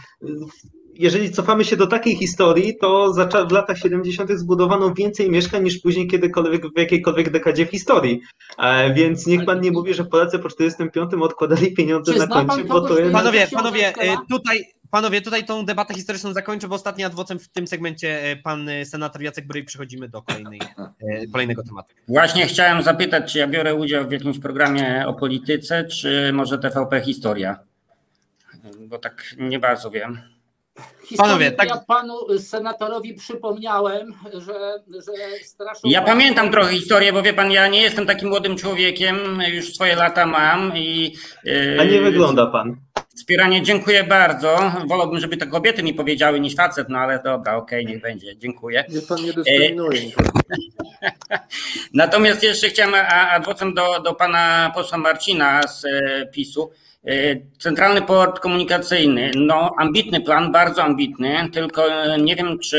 Speaker 7: jeżeli cofamy się do takiej historii, to za w latach 70. zbudowano więcej mieszkań niż później kiedykolwiek w jakiejkolwiek dekadzie w historii. E, więc niech pan nie mówi, że Polacy po 45 odkładali pieniądze
Speaker 4: Czy
Speaker 7: na koncie, bo to jest...
Speaker 1: Panowie, panowie, e, tutaj, panowie, tutaj tą debatę historyczną zakończę, bo ostatni adwocem w tym segmencie e, pan e, senator Jacek Bryj. Przechodzimy do kolejnej, e, kolejnego tematu.
Speaker 3: Właśnie chciałem zapytać, czy ja biorę udział w jakimś programie o polityce, czy może TVP Historia? Bo tak nie bardzo wiem.
Speaker 1: Panowie, tak-
Speaker 4: Ja panu senatorowi przypomniałem, że, że straszą.
Speaker 3: Ja pamiętam trochę historię, bo wie pan, ja nie jestem takim młodym człowiekiem, już swoje lata mam i. yy,
Speaker 7: A nie wygląda pan.
Speaker 3: Wspieranie, dziękuję bardzo. Wolałbym, żeby to kobiety mi powiedziały niż facet, no ale dobra, okej, niech będzie, dziękuję.
Speaker 5: Niech pan nie dyskryminuje. (laughs)
Speaker 3: Natomiast jeszcze chciałem a- adwocem do, do pana posła Marcina z e, PiSu. E, Centralny port komunikacyjny, no ambitny plan, bardzo ambitny, tylko e, nie wiem, czy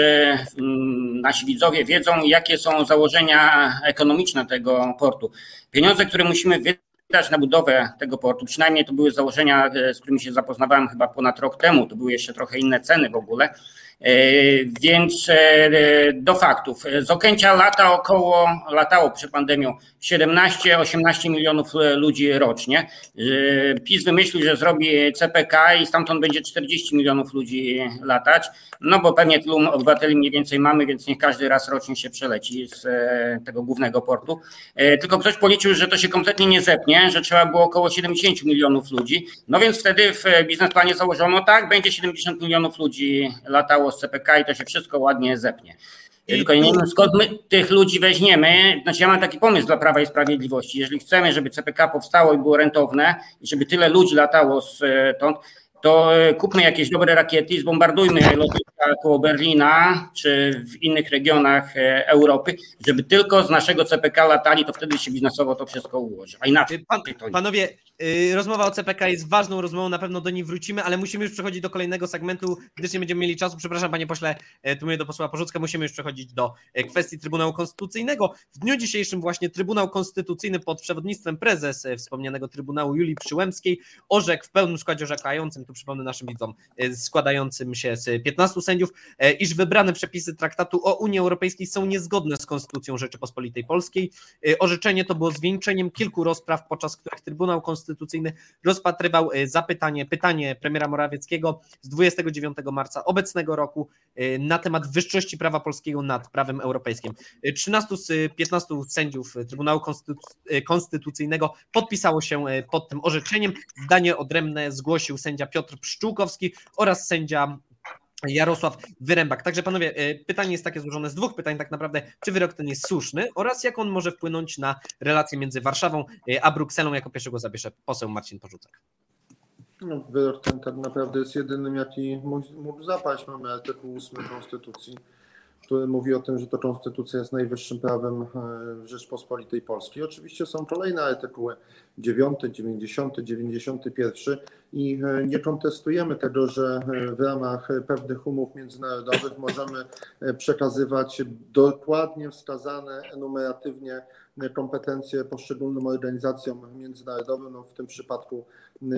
Speaker 3: mm, nasi widzowie wiedzą, jakie są założenia ekonomiczne tego portu. Pieniądze, które musimy wydać na budowę tego portu, przynajmniej to były założenia, e, z którymi się zapoznawałem chyba ponad rok temu, to były jeszcze trochę inne ceny w ogóle, Więc e, do faktów. Z Okęcia lata około, latało przed pandemią 17-18 milionów e, ludzi rocznie. E, PiS wymyślił, że zrobi CPK i stamtąd będzie 40 milionów ludzi latać. No bo pewnie tylu obywateli mniej więcej mamy, więc niech każdy raz rocznie się przeleci z e, tego głównego portu. E, Tylko ktoś policzył, że to się kompletnie nie zepnie, że trzeba było około 70 milionów ludzi. No więc wtedy w biznesplanie założono, tak, będzie 70 milionów ludzi latało z CPK i to się wszystko ładnie zepnie.
Speaker 1: I
Speaker 3: Tylko nie wiem, skąd my tych ludzi weźmiemy. Znaczy, ja mam taki pomysł dla Prawa i Sprawiedliwości. Jeżeli chcemy, żeby CPK powstało i było rentowne, i żeby tyle ludzi latało stąd, to e, kupmy jakieś dobre rakiety i zbombardujmy lotniska koło Berlina czy w innych regionach e, Europy, żeby tylko z naszego CPK latali, to wtedy się biznesowo to wszystko ułoży. A inaczej
Speaker 1: Pan,
Speaker 3: to nie.
Speaker 1: panowie, y, rozmowa o CPK jest ważną rozmową, na pewno do niej wrócimy, ale musimy już przechodzić do kolejnego segmentu, gdyż nie będziemy mieli czasu. Przepraszam, panie pośle, e, tu mówię do posła Porzucka, musimy już przechodzić do kwestii Trybunału Konstytucyjnego. W dniu dzisiejszym właśnie Trybunał Konstytucyjny pod przewodnictwem prezes wspomnianego Trybunału Julii Przyłębskiej orzekł w pełnym składzie orzekającym, przypomnę naszym widzom, e, składającym się z 15 sędziów, e, iż wybrane przepisy traktatu o Unii Europejskiej są niezgodne z Konstytucją Rzeczypospolitej Polskiej. E, Orzeczenie to było zwieńczeniem kilku rozpraw, podczas których Trybunał Konstytucyjny rozpatrywał zapytanie, pytanie premiera Morawieckiego z 29 marca obecnego roku na temat wyższości prawa polskiego nad prawem europejskim. E, 13 z e, 15 sędziów Trybunału Konstytu- Konstytucyjnego podpisało się pod tym orzeczeniem. Zdanie odrębne zgłosił sędzia Piotr Pszczółkowski oraz sędzia Jarosław Wyrębak. Także panowie, e, pytanie jest takie złożone z dwóch pytań tak naprawdę, czy wyrok ten jest słuszny oraz jak on może wpłynąć na relacje między Warszawą e, a Brukselą, jako pierwszego zabierze poseł Marcin Porzucek.
Speaker 5: No, wyrok ten tak naprawdę jest jedynym, jaki mógł zapaść. Mamy artykuł 8 Konstytucji, który mówi o tym, że to Konstytucja jest najwyższym prawem e, Rzeczpospolitej Polskiej. Oczywiście są kolejne artykuły 9, 90, 91 i e, nie kontestujemy tego, że e, w ramach pewnych umów międzynarodowych możemy przekazywać dokładnie wskazane enumeratywnie kompetencje poszczególnym organizacjom międzynarodowym, no w tym przypadku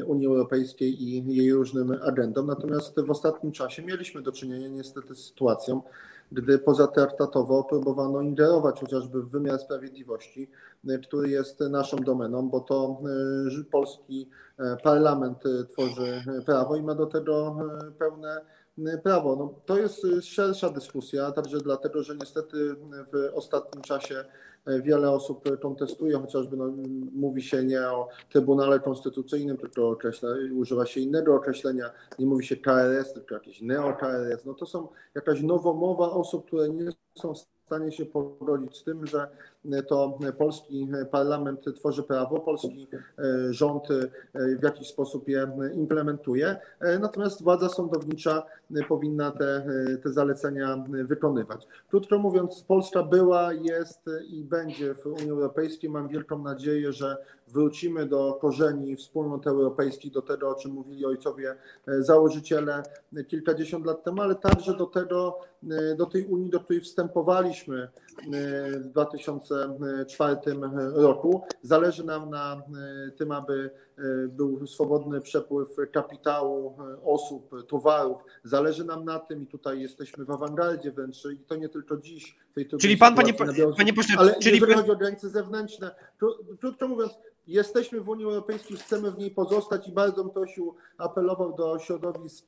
Speaker 5: Unii Europejskiej i jej różnym agendom. Natomiast w ostatnim czasie mieliśmy do czynienia niestety z sytuacją, gdy pozatraktatowo próbowano ingerować chociażby w wymiar sprawiedliwości, y, który jest naszą domeną, bo to że polski e, parlament tworzy prawo i ma do tego pełne prawo. No, to jest y, szersza dyskusja, także dlatego, że niestety w ostatnim czasie e, wiele osób kontestuje, chociażby no, mówi się nie o Trybunale Konstytucyjnym, tylko określa, używa się innego określenia, nie mówi się KRS, tylko jakieś neo-KRS. No to są jakaś nowomowa osób, które nie są w stanie się pogodzić z tym, że to polski parlament tworzy prawo, polski e, rząd e, w jakiś sposób je implementuje, e, natomiast władza sądownicza powinna te, te zalecenia wykonywać. Krótko mówiąc, Polska była, jest i będzie w Unii Europejskiej. Mam wielką nadzieję, że wrócimy do korzeni wspólnot europejskich, do tego, o czym mówili ojcowie e, założyciele kilkadziesiąt lat temu, ale także do tego, e, do tej Unii, do której wstępowaliśmy w 2004 roku. Zależy nam na tym, aby był swobodny przepływ kapitału, osób, towarów. Zależy nam na tym i tutaj jesteśmy w awangardzie wręcz i to nie tylko dziś.
Speaker 1: Czyli pan, panie, panie pośle,
Speaker 5: ale
Speaker 1: czyli...
Speaker 5: jeżeli chodzi o granice zewnętrzne, krótko mówiąc, Jesteśmy w Unii Europejskiej, chcemy w niej pozostać i bardzo bym prosił, apelował do środowisk,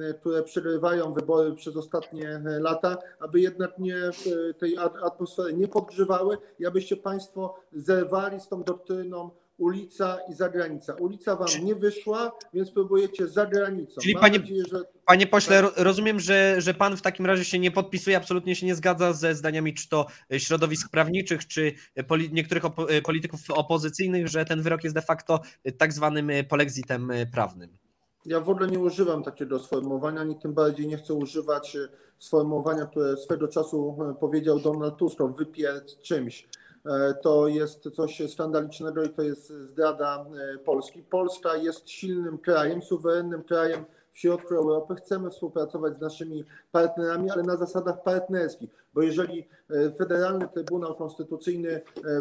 Speaker 5: e, które przegrywają wybory przez ostatnie e, lata, aby jednak nie e, tej atmosfery nie podgrzewały i abyście Państwo zerwali z tą doktryną ulica i zagranica. Ulica wam nie wyszła, więc próbujecie za granicą.
Speaker 1: Czyli panie, nadzieję, że... panie pośle, rozumiem, że, że pan w takim razie się nie podpisuje, absolutnie się nie zgadza ze zdaniami czy to środowisk prawniczych, czy poli niektórych opo polityków opozycyjnych, że ten wyrok jest de facto tak zwanym polexitem prawnym.
Speaker 5: Ja w ogóle nie używam takiego sformułowania, ani tym bardziej nie chcę używać sformułowania, które swego czasu powiedział Donald Tusk, wypierd czymś. E, to jest coś skandalicznego i to jest zdrada e, Polski. Polska jest silnym krajem, suwerennym krajem w środku Europy. Chcemy współpracować z naszymi partnerami, ale na zasadach partnerskich, bo jeżeli e, Federalny Trybunał Konstytucyjny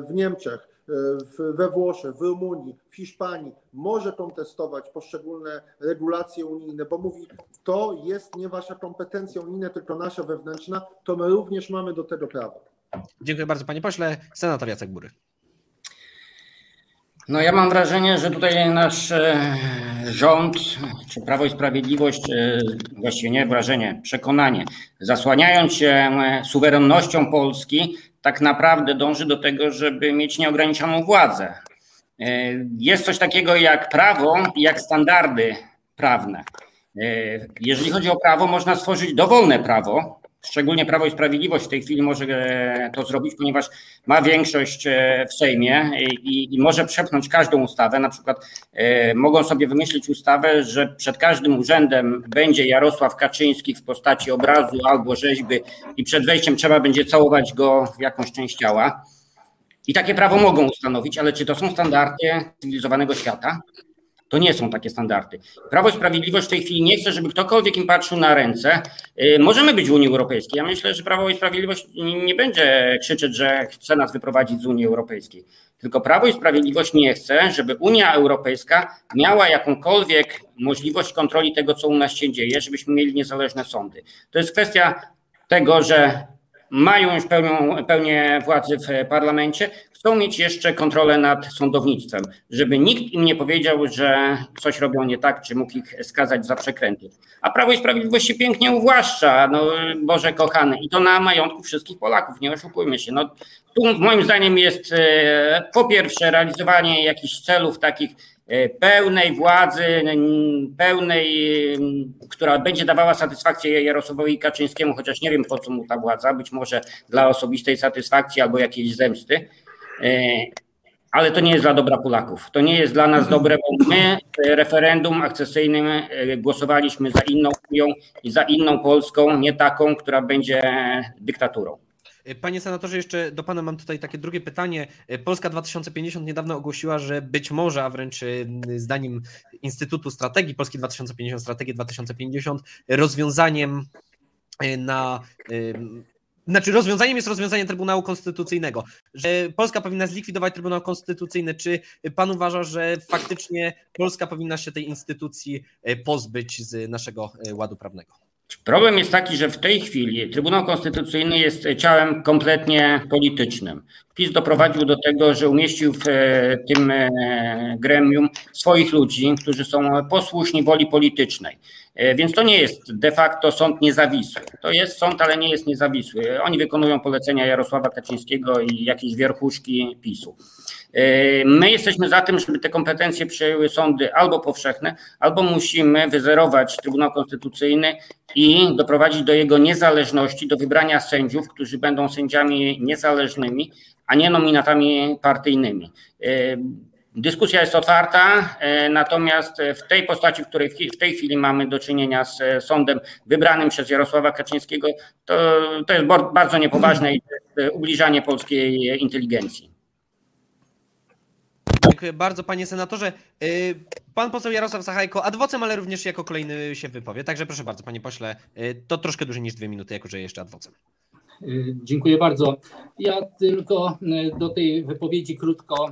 Speaker 5: w Niemczech, we Włoszech, w Rumunii, w Hiszpanii może kontestować poszczególne regulacje unijne, bo mówi, to jest nie wasza kompetencja unijna, tylko nasza wewnętrzna, to my również mamy do tego prawo.
Speaker 1: Dziękuję bardzo panie pośle. Senator Jacek Bury.
Speaker 3: No ja mam wrażenie, że tutaj nasz e, rząd, czy Prawo i Sprawiedliwość, e, właściwie nie wrażenie, przekonanie, zasłaniając się e, suwerennością Polski, tak naprawdę dąży do tego, żeby mieć nieograniczoną władzę. Jest coś takiego jak prawo jak standardy prawne. Jeżeli chodzi o prawo, można stworzyć dowolne prawo, Szczególnie Prawo i Sprawiedliwość w tej chwili może e, to zrobić, ponieważ ma większość e, w Sejmie i, i może przepchnąć każdą ustawę. Na przykład e, mogą sobie wymyślić ustawę, że przed każdym urzędem będzie Jarosław Kaczyński w postaci obrazu albo rzeźby i przed wejściem trzeba będzie całować go w jakąś część ciała. I takie prawo mogą ustanowić, ale czy to są standardy cywilizowanego świata? To nie są takie standardy. Prawo i Sprawiedliwość w tej chwili nie chce, żeby ktokolwiek im patrzył na ręce. Y, możemy być w Unii Europejskiej. Ja myślę, że Prawo i Sprawiedliwość nie będzie krzyczeć, że chce nas wyprowadzić z Unii Europejskiej. Tylko Prawo i Sprawiedliwość nie chce, żeby Unia Europejska miała jakąkolwiek możliwość kontroli tego, co u nas się dzieje, żebyśmy mieli niezależne sądy. To jest kwestia tego, że mają już pełnią, pełnię władzy w parlamencie, chcą mieć jeszcze kontrolę nad sądownictwem, żeby nikt im nie powiedział, że coś robią nie tak, czy mógł ich skazać za przekręty. A Prawo i Sprawiedliwość się pięknie uwłaszcza, no Boże kochany, i to na majątku wszystkich Polaków, nie oszukujmy się. No, tu moim zdaniem jest e, po pierwsze realizowanie jakichś celów takich pełnej władzy, pełnej, która będzie dawała satysfakcję Jarosławowi Kaczyńskiemu, chociaż nie wiem po co mu ta władza, być może dla osobistej satysfakcji albo jakiejś zemsty. E, ale to nie jest dla dobra Polaków. To nie jest dla nas dobre, bo my referendum akcesyjnym e, głosowaliśmy za inną Unią i za inną Polską, nie taką, która będzie dyktaturą.
Speaker 1: Panie senatorze, jeszcze do pana mam tutaj takie drugie pytanie. Polska 2050 niedawno ogłosiła, że być może, a wręcz zdaniem Instytutu Strategii Polski 2050, Strategii 2050, rozwiązaniem na znaczy rozwiązaniem jest rozwiązanie Trybunału Konstytucyjnego, że Polska powinna zlikwidować Trybunał Konstytucyjny. Czy pan uważa, że faktycznie Polska powinna się tej instytucji e, pozbyć z naszego e, ładu prawnego?
Speaker 3: Problem jest taki, że w tej chwili Trybunał Konstytucyjny jest ciałem kompletnie politycznym. PiS doprowadził do tego, że umieścił w e, tym gremium swoich ludzi, którzy są posłuszni woli politycznej. E, więc to nie jest de facto sąd niezawisły. To jest sąd, ale nie jest niezawisły. Oni wykonują polecenia Jarosława Kaczyńskiego i jakieś wierchuszki PiSu. E, my jesteśmy za tym, żeby te kompetencje przejęły sądy albo powszechne, albo musimy wyzerować Trybunał Konstytucyjny i doprowadzić do jego niezależności, do wybrania sędziów, którzy będą sędziami niezależnymi, a nie nominatami partyjnymi. E, Dyskusja jest otwarta, e, natomiast w tej postaci, w której w tej chwili mamy do czynienia z sądem wybranym przez Jarosława Kaczyńskiego, to, to jest bardzo niepoważne i ubliżanie polskiej inteligencji.
Speaker 1: Dziękuję bardzo, panie senatorze. Y, Pan poseł Jarosław Sachajko adwocem, ale również jako kolejny się wypowie. Także proszę bardzo, panie pośle, y, to troszkę dłużej niż dwie minuty, jako że jeszcze adwocem.
Speaker 4: Y, Dziękuję bardzo. Ja tylko do tej wypowiedzi krótko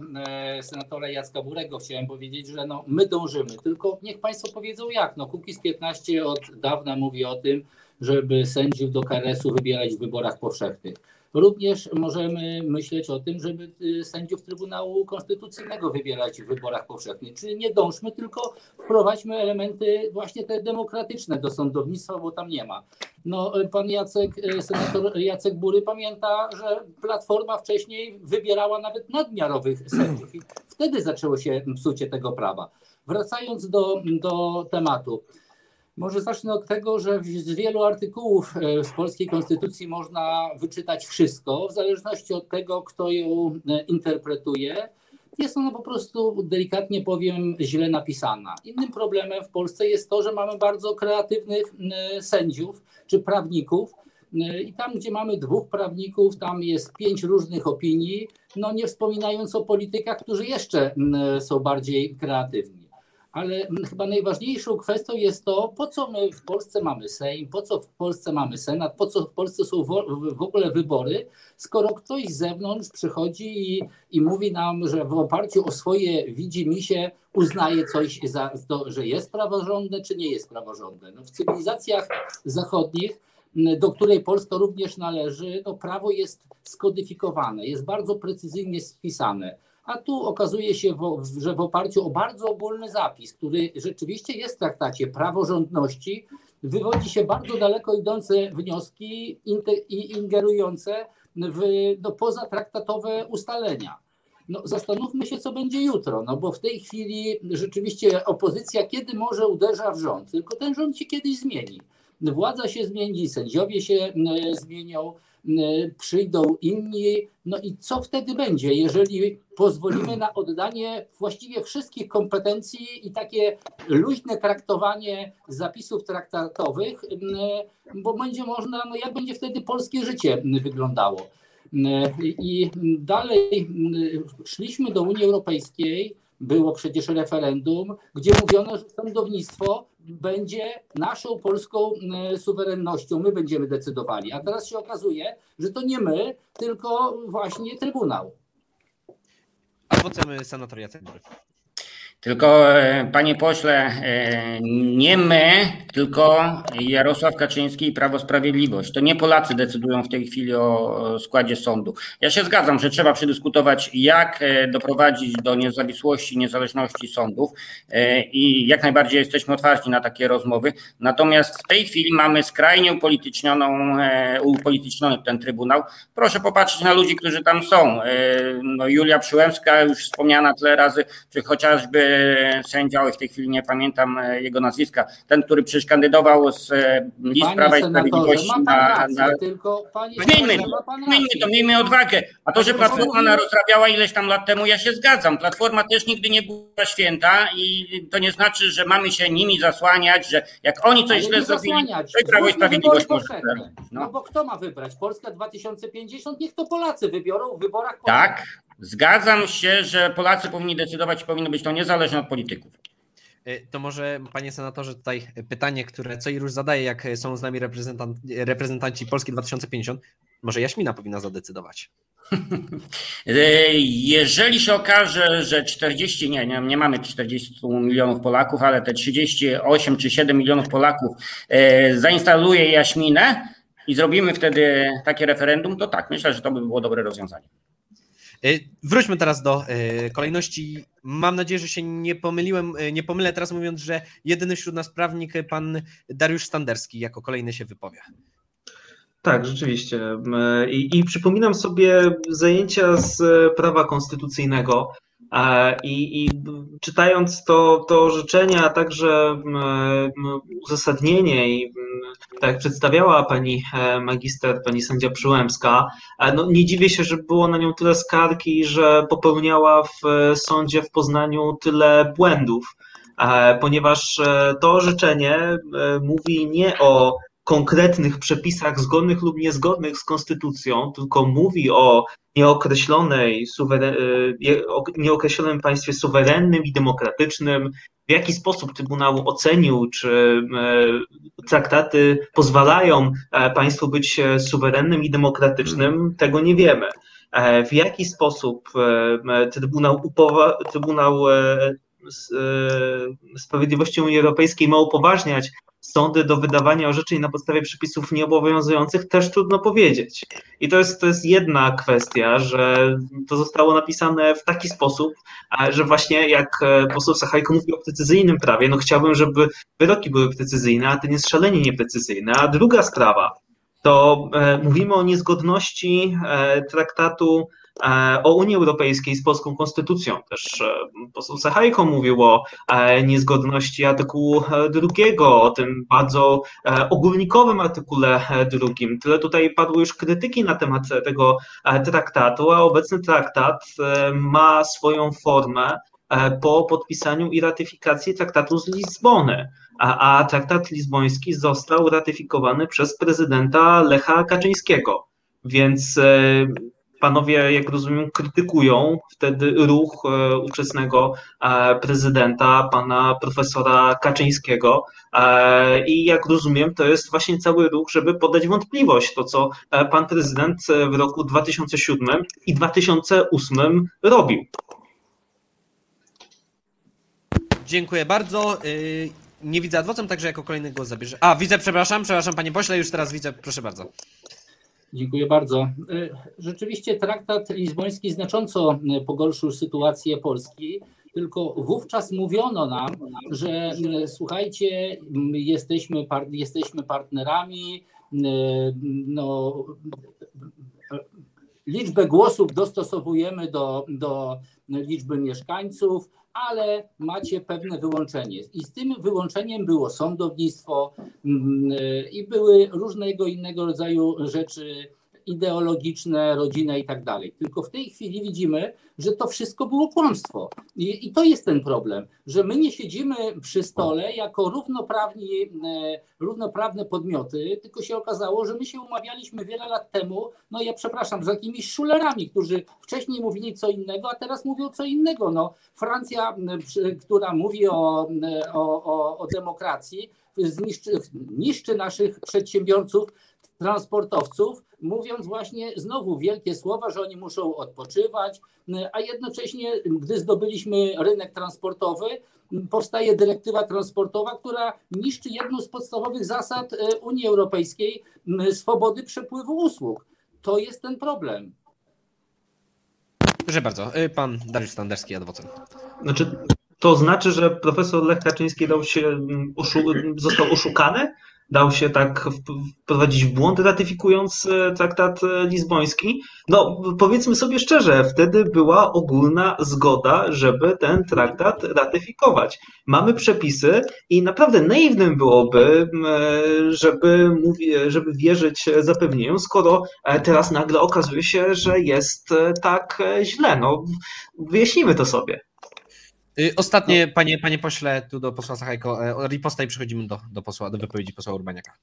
Speaker 4: senatora Jacka Burego chciałem powiedzieć, że no, my dążymy, tylko niech Państwo powiedzą jak. No, Kukiz 15 od dawna mówi o tym, żeby sędziów do KRS-u wybierać w wyborach powszechnych. Również możemy myśleć o tym, żeby y, sędziów Trybunału Konstytucyjnego wybierać w wyborach powszechnych. Czyli nie dążmy, tylko wprowadźmy elementy właśnie te demokratyczne do sądownictwa, bo tam nie ma. No, pan Jacek, y, senator Jacek Bury pamięta, że Platforma wcześniej wybierała nawet nadmiarowych sędziów i wtedy zaczęło się psucie tego prawa. Wracając do, do tematu. Może zacznę od tego, że z wielu artykułów e, z polskiej konstytucji można wyczytać wszystko, w zależności od tego, kto ją e, interpretuje. Jest ona po prostu, delikatnie powiem, źle napisana. Innym problemem w Polsce jest to, że mamy bardzo kreatywnych e, sędziów czy prawników. E, I tam, gdzie mamy dwóch prawników, tam jest pięć różnych opinii, no nie wspominając o politykach, którzy jeszcze są bardziej kreatywni. Ale m, chyba najważniejszą kwestią jest to, po co my w Polsce mamy Sejm, po co w Polsce mamy Senat, po co w Polsce są w ogóle wybory, skoro ktoś z zewnątrz przychodzi i, i mówi nam, że w oparciu o swoje widzi mi się uznaje coś, za, to, że jest praworządne, czy nie jest praworządne. No w cywilizacjach zachodnich m, do której Polska również należy, no prawo jest skodyfikowane, jest bardzo precyzyjnie spisane. A tu okazuje się, że w oparciu o bardzo ogólny zapis, który rzeczywiście jest w traktacie praworządności, wywodzi się bardzo daleko idące wnioski i ingerujące w no, pozatraktatowe ustalenia. No, zastanówmy się, co będzie jutro, no bo w tej chwili rzeczywiście opozycja kiedy może uderza w rząd, tylko ten rząd się kiedyś zmieni. Władza się zmieni, sędziowie się e, zmienią, przyjdą inni. No i co wtedy będzie, jeżeli pozwolimy na oddanie właściwie wszystkich kompetencji i takie luźne traktowanie zapisów traktatowych, m, bo będzie można, no jak będzie wtedy polskie życie wyglądało. M, I dalej szliśmy do Unii Europejskiej, było przecież referendum, gdzie mówiono, że sądownictwo będzie naszą polską m, suwerennością, my będziemy decydowali. A teraz się okazuje, że to nie my, tylko właśnie Trybunał.
Speaker 1: Adwocem senator Jacek.
Speaker 3: Tylko, e, panie pośle, e, nie my, tylko Jarosław Kaczyński i Prawo Sprawiedliwość. To nie Polacy decydują w tej chwili o składzie sądu. Ja się zgadzam, że trzeba przedyskutować, jak e, doprowadzić do niezawisłości, niezależności sądów i jak najbardziej jesteśmy otwarci na takie rozmowy. Natomiast w tej chwili mamy skrajnie upolitycznioną, upolityczniony ten Trybunał. Proszę popatrzeć na ludzi, którzy tam są. No, Julia Przyłębska, już wspomniana tyle razy, czy chociażby sędzia, oj, w tej chwili nie pamiętam e, jego nazwiska, ten, który przecież kandydował z e, list Prawa i Sprawiedliwości na,
Speaker 4: rację,
Speaker 3: na
Speaker 4: tylko panie
Speaker 3: Zmieńmy zmieńmy to, miejmy odwagę. A to, że Platforma
Speaker 4: mówimy-
Speaker 3: rozrabiała ileś tam lat temu, ja się zgadzam. Platforma też nigdy nie była święta i to nie znaczy, że mamy się nimi zasłaniać, że jak oni coś źle zrobili, to Prawo i Sprawiedliwość może.
Speaker 4: No
Speaker 3: No.
Speaker 4: bo kto ma wybrać? Polska 2050? Niech to Polacy wybiorą w wyborach
Speaker 3: Tak, zgadzam się, że Polacy powinni decydować powinno być to niezależne od polityków.
Speaker 1: Y, To może, panie senatorze, tutaj pytanie, które co i róż zadaje, jak są z nami reprezentant, reprezentanci Polski 2050. Może Jaśmina powinna zadecydować. (laughs)
Speaker 3: E, Jeżeli się okaże, że 40, nie, nie, nie mamy 40 milionów Polaków, ale te 38 czy 7 milionów Polaków e, zainstaluje Jaśminę i zrobimy wtedy takie referendum, to tak, myślę, że to by było dobre rozwiązanie.
Speaker 1: Y, Wróćmy teraz do y, kolejności. Mam nadzieję, że się nie pomyliłem, y, nie pomylę teraz mówiąc, że jedyny wśród nas prawnik, pan Dariusz Standerski, jako kolejny się wypowie.
Speaker 7: Tak, rzeczywiście. I, I przypominam sobie zajęcia z e, prawa konstytucyjnego. E, I, i czytając to, to orzeczenie, a także uzasadnienie, i tak jak przedstawiała pani e, magister, pani sędzia Przyłębska, e, no nie dziwię się, że było na nią tyle skarg i że popełniała w sądzie w Poznaniu tyle błędów, ponieważ to orzeczenie mówi nie o konkretnych przepisach zgodnych lub niezgodnych z konstytucją, tylko mówi o nieokreślonej, suweren, o nieokreślonym państwie suwerennym i demokratycznym, w jaki sposób Trybunał ocenił, czy traktaty pozwalają państwu być suwerennym i demokratycznym, tego nie wiemy. W jaki sposób Trybunał, upowa, Trybunał Sprawiedliwości Unii Europejskiej ma upoważniać sądy do wydawania orzeczeń na podstawie przepisów nieobowiązujących, też trudno powiedzieć. I to jest, to jest jedna kwestia, że to zostało napisane w taki sposób, że właśnie jak poseł Sachajko mówi o precyzyjnym prawie, no chciałbym, żeby wyroki były precyzyjne, a ten jest szalenie nieprecyzyjny. A druga sprawa, to mówimy o niezgodności traktatu o Unii Europejskiej z polską konstytucją. Też e, poseł Sachajko mówił o e, niezgodności artykułu drugiego, o tym bardzo e, ogólnikowym artykule drugim. Tyle tutaj padło już krytyki na temat tego traktatu, a obecny traktat ma swoją formę po podpisaniu i ratyfikacji traktatu z Lizbony. A, a traktat lizboński został ratyfikowany przez prezydenta Lecha Kaczyńskiego. Więc panowie, jak rozumiem, krytykują wtedy ruch e, ówczesnego e, prezydenta, pana profesora Kaczyńskiego. E, I jak rozumiem, to jest właśnie cały ruch, żeby podać wątpliwość to, co pan prezydent w roku 2007 i 2008 robił.
Speaker 1: Dziękuję bardzo. Nie widzę adwocem, także jako kolejny głos zabierze. A, widzę, przepraszam, przepraszam panie pośle, już teraz widzę, proszę bardzo.
Speaker 4: Dziękuję bardzo. E, rzeczywiście traktat lizboński znacząco e, pogorszył sytuację Polski, tylko wówczas mówiono nam, że e, słuchajcie, jesteśmy, jesteśmy partnerami, no, liczbę głosów dostosowujemy do, do liczby mieszkańców, ale macie pewne wyłączenie. I z tym wyłączeniem było sądownictwo i były różnego innego rodzaju rzeczy ideologiczne, rodzinne i tak dalej. Tylko w tej chwili widzimy, że to wszystko było kłamstwo. I, I, to jest ten problem, że my nie siedzimy przy stole jako równoprawni, e, równoprawne podmioty, tylko się okazało, że my się umawialiśmy wiele lat temu, no ja przepraszam, z jakimiś szulerami, którzy wcześniej mówili co innego, a teraz mówią co innego. No, Francja, która mówi o, o, o, o demokracji, zniszczy, niszczy naszych przedsiębiorców, transportowców, mówiąc właśnie znowu wielkie słowa, że oni muszą odpoczywać, a jednocześnie, gdy zdobyliśmy rynek transportowy, powstaje dyrektywa transportowa, która niszczy jedną z podstawowych zasad e, Unii Europejskiej swobody przepływu usług. To jest ten problem.
Speaker 1: Proszę bardzo, y, pan Dariusz Standerski, adwokat.
Speaker 7: Znaczy, to znaczy, że profesor Lech Kaczyński dał się, został oszukany? Dał się tak wprowadzić w błąd, ratyfikując e, traktat e, lizboński. No, powiedzmy sobie szczerze, wtedy była ogólna zgoda, żeby ten traktat ratyfikować. Mamy przepisy i naprawdę naiwnym byłoby, e, żeby, żeby wierzyć zapewnieniom, skoro teraz nagle okazuje się, że jest tak źle. No, wyjaśnijmy to sobie.
Speaker 1: Y, ostatnie, no. panie, panie pośle, tu do posła Sachajko, e, riposta i przechodzimy do, do, posła, do wypowiedzi posła Urbaniaka.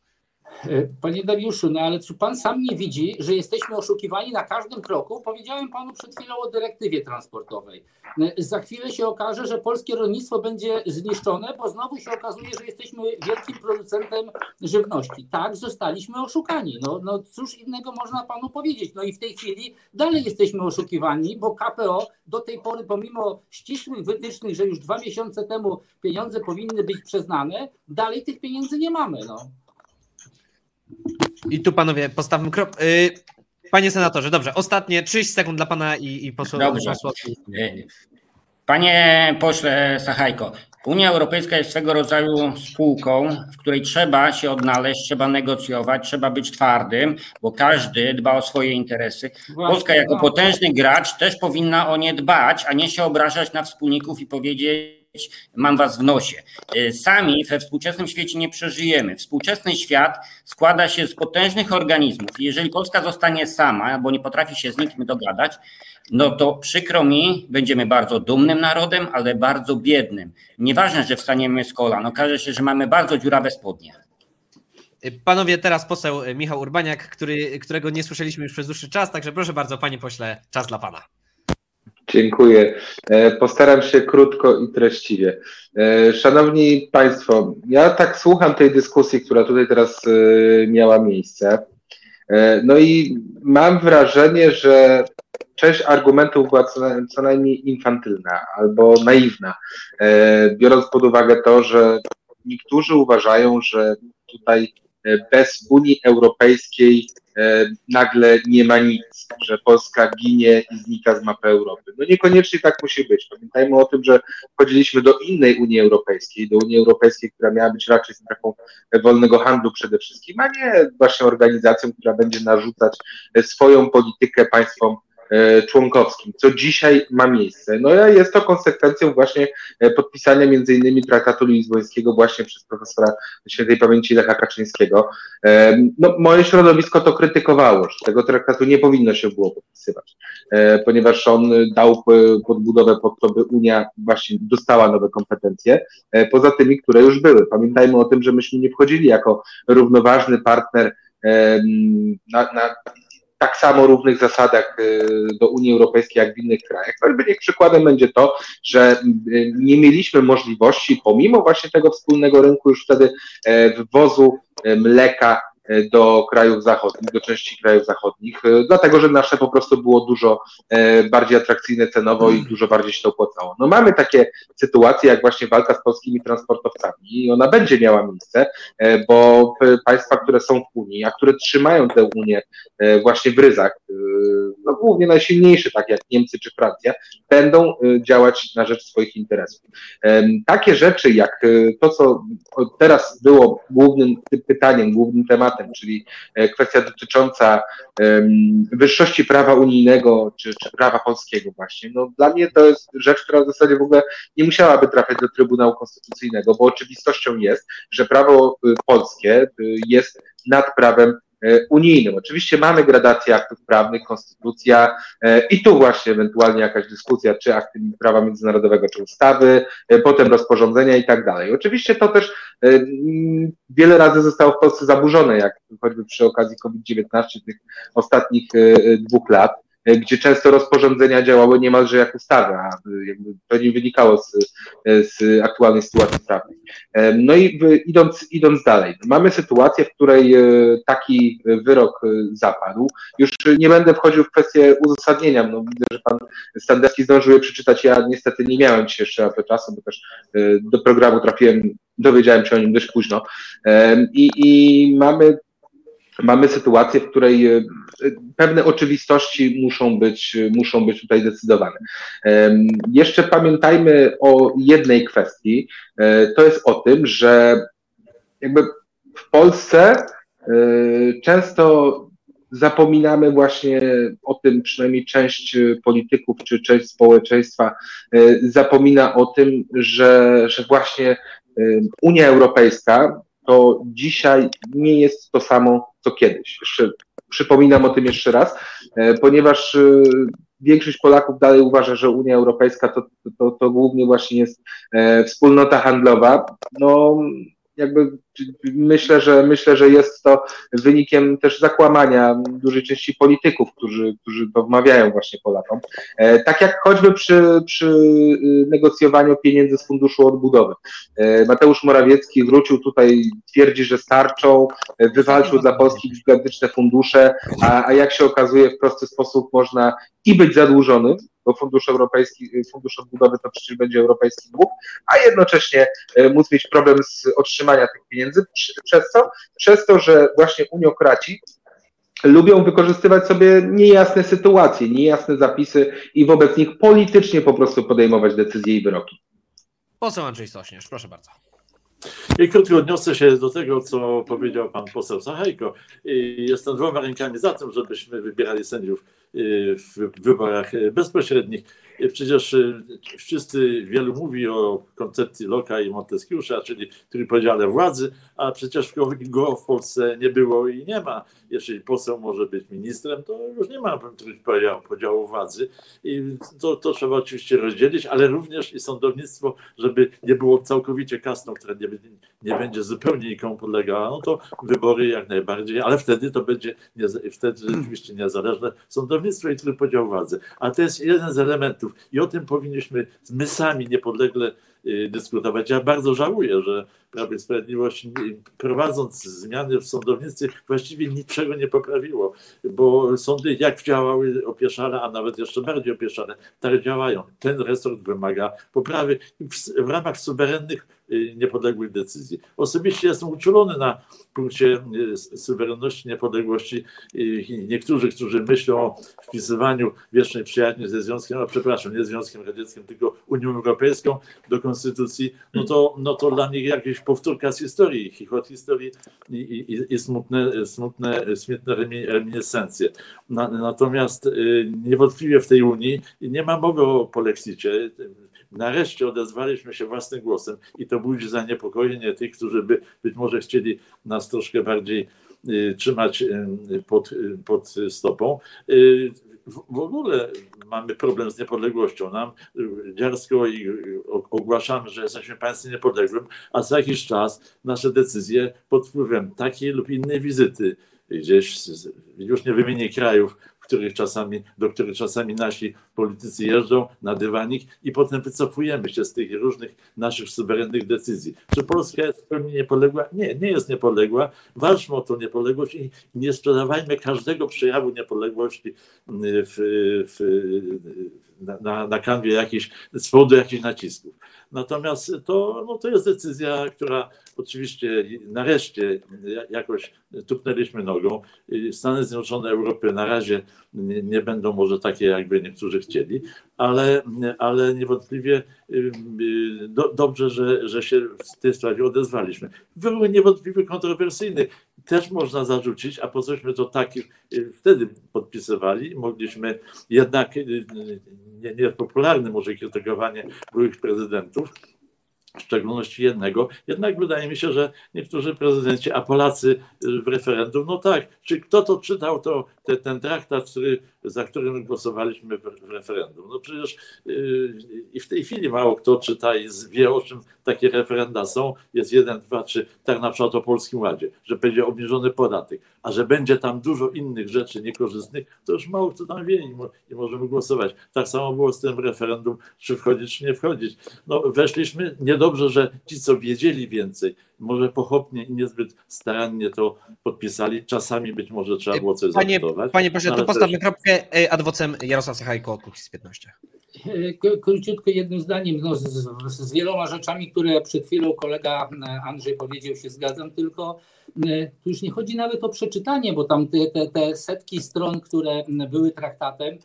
Speaker 4: E, panie Dariuszu, no ale czy pan sam nie widzi, że jesteśmy oszukiwani na każdym kroku? Powiedziałem panu przed chwilą o dyrektywie transportowej. E, za chwilę się okaże, że polskie rolnictwo będzie zniszczone, bo znowu się okazuje, że jesteśmy wielkim producentem żywności. Tak, zostaliśmy oszukani. No, no cóż innego można panu powiedzieć. No i w tej chwili dalej jesteśmy oszukiwani, bo KPO do tej pory, pomimo ścisłych wytycznych, że już dwa miesiące temu pieniądze powinny być przyznane, dalej tych pieniędzy nie mamy. No.
Speaker 1: I tu panowie, postawmy krok. Y, panie senatorze, dobrze, ostatnie 30 sekund dla pana i, i posła. Dobrze.
Speaker 3: Panie pośle Sachajko, Unia Europejska jest swego rodzaju spółką, w której trzeba się odnaleźć, trzeba negocjować, trzeba być twardym, bo każdy dba o swoje interesy. Polska jako potężny gracz też powinna o nie dbać, a nie się obrażać na wspólników i powiedzieć, mam was w nosie. Y, sami we współczesnym świecie nie przeżyjemy. Współczesny świat składa się z potężnych organizmów. Jeżeli Polska zostanie sama, bo nie potrafi się z nikim dogadać, no to przykro mi, będziemy bardzo dumnym narodem, ale bardzo biednym. Nieważne, że wstaniemy z kolan, okaże się, że mamy bardzo dziurawe spodnie.
Speaker 1: Panowie, teraz poseł Michał Urbaniak, który, którego nie słyszeliśmy już przez dłuższy czas, także proszę bardzo, panie pośle, czas dla pana.
Speaker 6: Dziękuję. E, Postaram się krótko i treściwie. E, Szanowni Państwo, ja tak słucham tej dyskusji, która tutaj teraz e, miała miejsce. No i mam wrażenie, że część argumentów była co, na- co najmniej infantylna albo naiwna, biorąc pod uwagę to, że niektórzy uważają, że tutaj bez Unii Europejskiej nagle nie ma nic, że Polska ginie i znika z mapy Europy. No niekoniecznie tak musi być. Pamiętajmy o tym, że wchodziliśmy do innej Unii Europejskiej, do Unii Europejskiej, która miała być raczej strefą wolnego handlu przede wszystkim, a nie właśnie organizacją, która będzie narzucać e, swoją politykę państwom e, członkowskim, co dzisiaj ma miejsce. No a jest to konsekwencją właśnie e, podpisania między innymi traktatu lizbońskiego właśnie przez profesora świętej pamięci Lecha Kaczyńskiego. E, No, moje środowisko to krytykowało, że tego traktatu nie powinno się było podpisywać, e, ponieważ on dał e, podbudowę pod to, by Unia właśnie dostała nowe kompetencje, e, poza tymi, które już były. Pamiętajmy o tym, że myśmy nie wchodzili jako równoważny partner na, na tak samo równych zasadach e, do Unii Europejskiej jak w innych krajach. Choćby niech przykładem będzie to, że e, nie mieliśmy możliwości, pomimo właśnie tego wspólnego rynku już wtedy e, wwozu e, mleka do krajów zachodnich, do części krajów zachodnich, e, dlatego że nasze po prostu było dużo e, bardziej atrakcyjne cenowo i dużo bardziej się to opłacało. No mamy takie sytuacje jak właśnie walka z polskimi transportowcami i ona będzie miała miejsce, e, bo państwa, które są w Unii, a które trzymają tę Unię e, właśnie w ryzach, e, no głównie najsilniejsze, tak jak Niemcy czy Francja, będą e, działać na rzecz swoich interesów. Takie rzeczy jak e, to, co teraz było głównym pytaniem, głównym tematem, czyli e, kwestia dotycząca wyższości prawa unijnego czy, czy prawa polskiego właśnie, no dla mnie to jest rzecz, która w zasadzie w ogóle nie musiałaby trafiać do Trybunału Konstytucyjnego, bo oczywistością jest, że prawo y, polskie y, jest nad prawem y, unijnym. Oczywiście mamy gradację aktów prawnych, konstytucja e, i tu właśnie ewentualnie jakaś dyskusja, czy akty prawa międzynarodowego, czy ustawy, e, potem rozporządzenia i tak dalej. Oczywiście to też e, wiele razy zostało w Polsce zaburzone, jak choćby przy okazji COVID-19 tych ostatnich e, e, dwóch lat, e, gdzie często rozporządzenia działały niemalże jak ustawy, a e, jakby to nie wynikało z, e, z aktualnej sytuacji prawnej. E, No i idąc, idąc dalej, mamy sytuację, w której e, taki wyrok e, zapadł. Już nie będę wchodził w kwestię uzasadnienia, no widzę, że pan Standerski zdążył je przeczytać, ja niestety nie miałem dzisiaj jeszcze na to czasu, bo też e, do programu trafiłem, dowiedziałem się o nim dość późno. E, I, i mamy mamy sytuację, w której e, pewne oczywistości muszą być, muszą być tutaj decydowane. Jeszcze pamiętajmy o jednej kwestii. E, To jest o tym, że jakby w Polsce e, często zapominamy właśnie o tym, przynajmniej część e, polityków czy część społeczeństwa e, zapomina o tym, że, że właśnie e, Unia Europejska to dzisiaj nie jest to samo co kiedyś. Jeszcze przypominam o tym jeszcze raz, e, ponieważ e, większość Polaków dalej uważa, że Unia Europejska to, to, to głównie właśnie jest e, wspólnota handlowa. No, jakby myślę, że myślę, że jest to wynikiem też zakłamania dużej części polityków, którzy, którzy to wmawiają właśnie Polakom. E, tak jak choćby przy, przy y, negocjowaniu pieniędzy z Funduszu Odbudowy. E, Mateusz Morawiecki wrócił tutaj, twierdzi, że starczą, e, wywalczył dla Polski gigantyczne fundusze, a, a jak się okazuje w prosty sposób można i być zadłużonym, bo Fundusz Europejski, Fundusz Odbudowy to przecież będzie europejski dług, a jednocześnie e, móc mieć problem z otrzymania tych pieniędzy. Przez co? Przez to, że właśnie uniokraci lubią wykorzystywać sobie niejasne sytuacje, niejasne zapisy i wobec nich politycznie po prostu podejmować decyzje i wyroki.
Speaker 1: Poseł Andrzej Sośnierz, proszę bardzo.
Speaker 2: I krótko odniosę się do tego, co powiedział pan poseł Sachajko. I Jestem dwoma rękami za tym, żebyśmy wybierali sędziów y, w wyborach y, bezpośrednich. Przecież y, wszyscy, wielu mówi o koncepcji Locke'a i Montesquieu'a, czyli trójpodziale władzy, a przecież go w Polsce nie było i nie ma. Jeżeli poseł może być ministrem, to już nie ma trójpodziału podziału władzy i to, to trzeba oczywiście rozdzielić, ale również i sądownictwo, żeby nie było całkowicie kastą, które nie, nie będzie zupełnie nikomu podlegała, no to wybory jak najbardziej, ale wtedy to będzie nie, wtedy rzeczywiście niezależne sądownictwo i trójpodział władzy. A to jest jeden z elementów i o tym powinniśmy my sami niepodlegle y, dyskutować. Ja bardzo żałuję, że Prawo i Sprawiedliwość prowadząc zmiany w sądownictwie właściwie niczego nie poprawiło, bo sądy jak działały opieszale, a nawet jeszcze bardziej opieszale, tak działają. Ten resort wymaga poprawy w, w ramach suwerennych y, niepodległych decyzji. Osobiście jestem uczulony na punkcie y, suwerenności, niepodległości i niektórzy, którzy myślą o wpisywaniu wiecznej przyjaźni ze Związkiem, a przepraszam, nie Związkiem Radzieckim, tylko Unią Europejską do Konstytucji, no to, no to dla nich jakieś powtórka z historii, chichot historii i, i, i smutne, smutne, smutne reminiscencje. Na, natomiast y, niewątpliwie w tej Unii nie ma mowy o polexicie. Nareszcie odezwaliśmy się własnym głosem i to budzi zaniepokojenie tych, którzy by być może chcieli nas troszkę bardziej y, trzymać y, pod, pod stopą w ogóle mamy problem z niepodległością. Nam dziarsko i ogłaszamy, że jesteśmy państwem niepodległym, a za jakiś czas nasze decyzje pod wpływem takiej lub innej wizyty gdzieś, już nie wymienię krajów, których czasami, do których czasami nasi politycy jeżdżą na dywanik i potem wycofujemy się z tych różnych naszych suwerennych decyzji. Czy Polska jest w pełni niepodległa? Nie, nie jest niepodległa. Walczmy o tą niepodległość i nie sprzedawajmy każdego przejawu niepodległości w, w, na, na kanwie jakichś, z powodu jakichś nacisków. Natomiast to, no to jest decyzja, która oczywiście nareszcie jakoś tupnęliśmy nogą. Stany Zjednoczone Europy na razie nie, nie będą może takie, jakby niektórzy chcieli, ale, ale niewątpliwie y, do, dobrze, że, że się w tej sprawie odezwaliśmy. Wybór niewątpliwie kontrowersyjny. Też można zarzucić, a po cośmy to tak y, wtedy podpisywali, mogliśmy jednak y, nie, niepopularne może krytykowanie byłych prezydentów, w szczególności jednego. Jednak wydaje mi się, że niektórzy prezydenci, a Polacy w referendum, no tak, czy kto to czytał, to te, ten traktat, który, za którym głosowaliśmy w, referendum. No przecież yy, i w tej chwili mało kto czyta i wie, o czym takie referenda są. Jest jeden, dwa, trzy, tak na przykład o Polskim Ładzie, że będzie obniżony podatek, a że będzie tam dużo innych rzeczy niekorzystnych, to już mało kto tam wie i, mo, i możemy głosować. Tak samo było z tym referendum, czy wchodzić, czy nie wchodzić. No weszliśmy, niedobrze, że ci, co wiedzieli więcej, może pochopnie i niezbyt starannie to podpisali. Czasami być może trzeba było coś
Speaker 1: Panie,
Speaker 2: zabudować.
Speaker 1: panie pośle,
Speaker 2: No,
Speaker 1: to postawmy
Speaker 2: też-
Speaker 1: kropkę. E, Adwocem Jarosław Sachajko, Kukiz 15.
Speaker 4: E, K- Króciutko jednym zdaniem, no, z, z wieloma rzeczami, które przed chwilą kolega e, Andrzej powiedział, się zgadzam, tylko e, tu już nie chodzi nawet o przeczytanie, bo tam te, te, te setki stron, które były traktatem,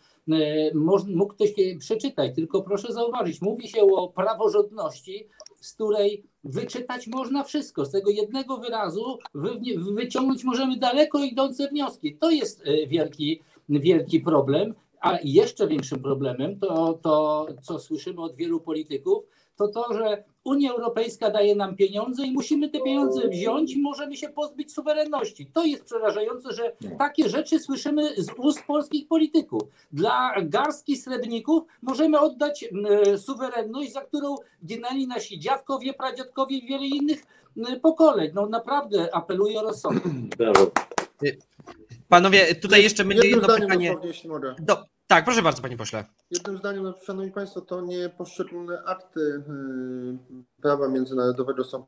Speaker 4: mógł ktoś je przeczytać, tylko proszę zauważyć, mówi się o praworządności, z której wyczytać można wszystko. Z tego jednego wyrazu wy, wyciągnąć możemy daleko idące wnioski. To jest e, wielki, wielki problem. A jeszcze większym problemem to, to, co słyszymy od wielu polityków, to to, że Unia Europejska daje nam pieniądze i musimy te pieniądze wziąć i możemy się pozbyć suwerenności. To jest przerażające, że takie rzeczy słyszymy z ust polskich polityków. Dla garstki srebrników możemy oddać suwerenność, za którą ginęli nasi dziadkowie, pradziadkowie i wiele innych pokoleń. No naprawdę apeluję o rozsądek.
Speaker 1: Panowie, tutaj jeszcze będzie jedno pytanie.
Speaker 5: dosłownie, jeśli mogę.
Speaker 1: Do... Tak, proszę bardzo, panie pośle.
Speaker 5: Jednym zdaniem, no, szanowni państwo, to nie poszczególne akty y, prawa międzynarodowego są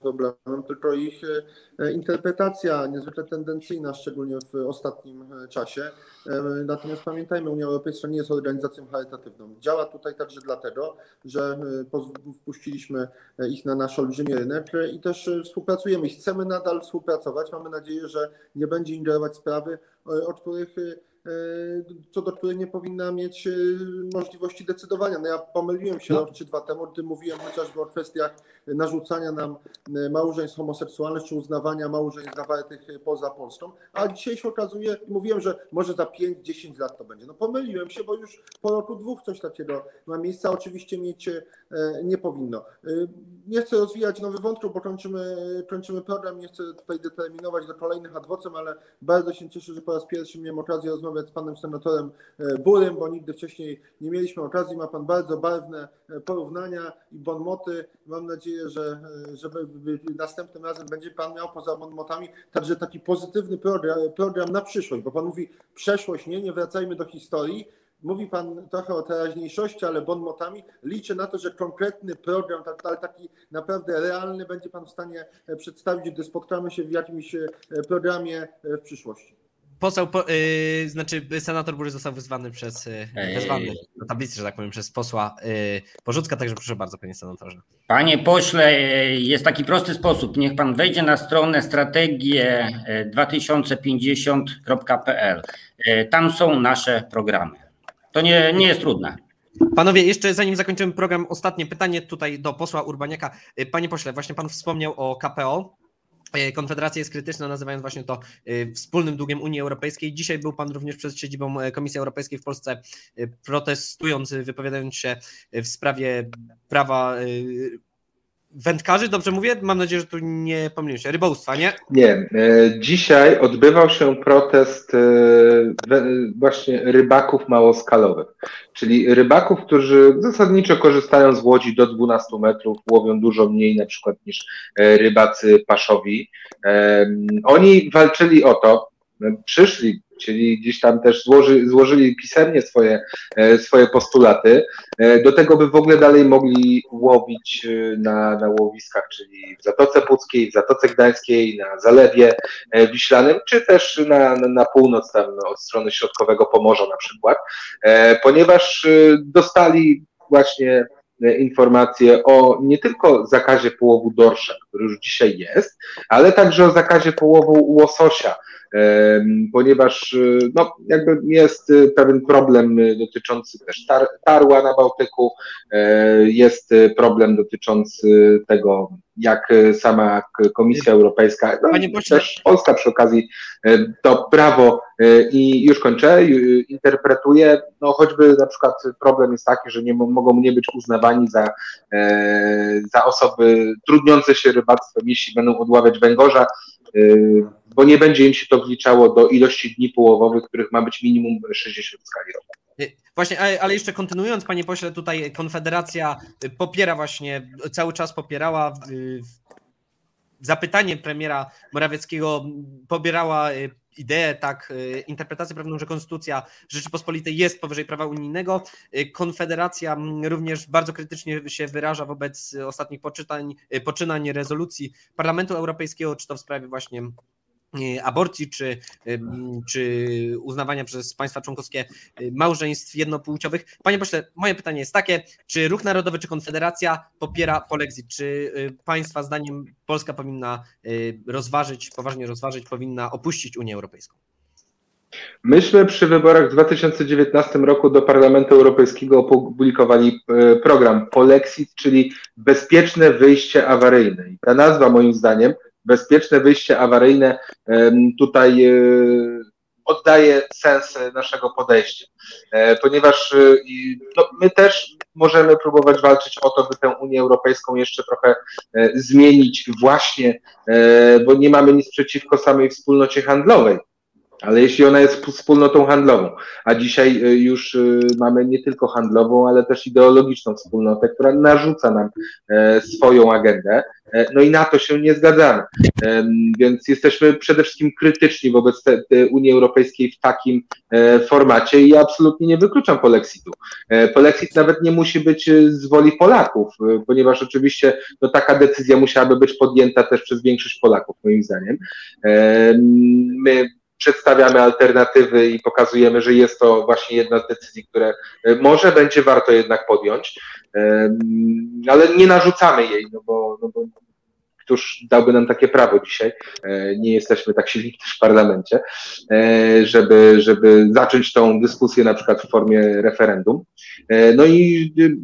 Speaker 5: problemem, tylko ich y, interpretacja niezwykle tendencyjna, szczególnie w ostatnim y, czasie. Natomiast pamiętajmy, Unia Europejska nie jest organizacją charytatywną. Działa tutaj także dlatego, że wpuściliśmy ich na nasz olbrzymi rynek i też współpracujemy chcemy nadal współpracować. Mamy nadzieję, że nie będzie ingerować sprawy, o których co do której nie powinna mieć możliwości decydowania. No ja pomyliłem się rok czy dwa temu, gdy mówiłem chociażby o kwestiach narzucania nam małżeństw homoseksualnych czy uznawania małżeństw zawartych poza Polską, a dzisiaj się okazuje, mówiłem, że może za 5-10 lat to będzie. No pomyliłem się, bo już po roku dwóch coś takiego ma miejsce, oczywiście mieć nie powinno. Nie chcę rozwijać nowych wątków, bo kończymy, kończymy program, nie chcę tutaj determinować do kolejnych adwocem, ale bardzo się cieszę, że po raz pierwszy miałem okazję rozmawiać z panem senatorem Burym, bo nigdy wcześniej nie mieliśmy okazji. Ma pan bardzo barwne porównania i bonmoty. Mam nadzieję, że, że następnym razem będzie pan miał poza bonmotami także taki pozytywny program, program na przyszłość, bo pan mówi przeszłość, nie, nie wracajmy do historii. Mówi Pan trochę o teraźniejszości, ale bonmotami. Liczę na to, że konkretny program, ale taki naprawdę realny, będzie Pan w stanie przedstawić, gdy spotkamy się w jakimś programie w przyszłości.
Speaker 1: Poseł, po, yy, znaczy senator Bury został wyzwany przez, yy, wezwany do tablicy, że tak powiem, przez posła yy, Porzucka, także proszę bardzo, panie senatorze.
Speaker 3: Panie pośle, jest taki prosty sposób. Niech pan wejdzie na stronę strategię 2050.pl. Tam są nasze programy. To nie, nie jest trudne.
Speaker 1: Panowie, jeszcze zanim zakończymy program, ostatnie pytanie tutaj do posła Urbaniaka. Panie pośle, właśnie pan wspomniał o KPO. Konfederacja jest krytyczna, nazywając właśnie to wspólnym długiem Unii Europejskiej. Dzisiaj był Pan również przed siedzibą Komisji Europejskiej w Polsce, protestując, wypowiadając się w sprawie prawa wędkarzy, dobrze mówię? Mam nadzieję, że tu nie pomyliłem się. Rybołówstwa, nie?
Speaker 6: Nie. Dzisiaj odbywał się protest właśnie rybaków małoskalowych, czyli rybaków, którzy zasadniczo korzystają z łodzi do 12 metrów, łowią dużo mniej na przykład niż rybacy paszowi. Oni walczyli o to, przyszli czyli gdzieś tam też złoży, złożyli pisemnie swoje, swoje postulaty, do tego by w ogóle dalej mogli łowić na, na łowiskach, czyli w Zatoce Puckiej, w Zatoce Gdańskiej, na Zalewie Wiślanym, czy też na, na, północ, tam od strony środkowego Pomorza na przykład, ponieważ dostali właśnie informacje o nie tylko zakazie połowu dorsza, który już dzisiaj jest, ale także o zakazie połowu łososia, ponieważ no, jakby jest pewien problem dotyczący też tar tarła na Bałtyku, jest problem dotyczący tego, jak sama Komisja Europejska, no i też Polska przy okazji to prawo i już kończę, interpretuje, no choćby na przykład problem jest taki, że nie mogą nie być uznawani za, za osoby trudniące się rybactwem, jeśli będą odławiać węgorza, bo nie będzie im się to wliczało do ilości dni połowowych, których ma być minimum 60 w skali roku.
Speaker 1: Właśnie, ale jeszcze kontynuując, panie pośle, tutaj Konfederacja popiera właśnie, cały czas popierała zapytanie premiera Morawieckiego, pobierała ideę, tak, interpretację prawną, że Konstytucja Rzeczypospolitej jest powyżej prawa unijnego. Konfederacja również bardzo krytycznie się wyraża wobec ostatnich poczynań, poczynań rezolucji Parlamentu Europejskiego, czy to w sprawie właśnie aborcji, czy, czy uznawania przez państwa członkowskie małżeństw jednopłciowych. Panie pośle, moje pytanie jest takie, czy Ruch Narodowy, czy Konfederacja popiera polexit? Czy państwa zdaniem Polska powinna rozważyć, poważnie rozważyć, powinna opuścić Unię Europejską?
Speaker 6: Myśmy przy wyborach w 2019 roku do Parlamentu Europejskiego opublikowali program Polexit, czyli bezpieczne wyjście awaryjne. I ta nazwa moim zdaniem bezpieczne wyjście awaryjne tutaj oddaje sens naszego podejścia, ponieważ no, my też możemy próbować walczyć o to, by tę Unię Europejską jeszcze trochę zmienić właśnie, bo nie mamy nic przeciwko samej wspólnocie handlowej. Ale jeśli ona jest wspólnotą handlową, a dzisiaj już mamy nie tylko handlową, ale też ideologiczną wspólnotę, która narzuca nam swoją agendę, no i na to się nie zgadzamy. Więc jesteśmy przede wszystkim krytyczni wobec Unii Europejskiej w takim formacie i absolutnie nie wykluczam polexitu. Polexit nawet nie musi być z woli Polaków, ponieważ oczywiście no, taka decyzja musiałaby być podjęta też przez większość Polaków, moim zdaniem. My przedstawiamy alternatywy i pokazujemy, że jest to właśnie jedna z decyzji, które może będzie warto jednak podjąć, ale nie narzucamy jej, no bo, no bo któż dałby nam takie prawo dzisiaj, e, nie jesteśmy tak silni też w parlamencie, e, żeby, żeby zacząć tą dyskusję na przykład w formie referendum. E, No i y,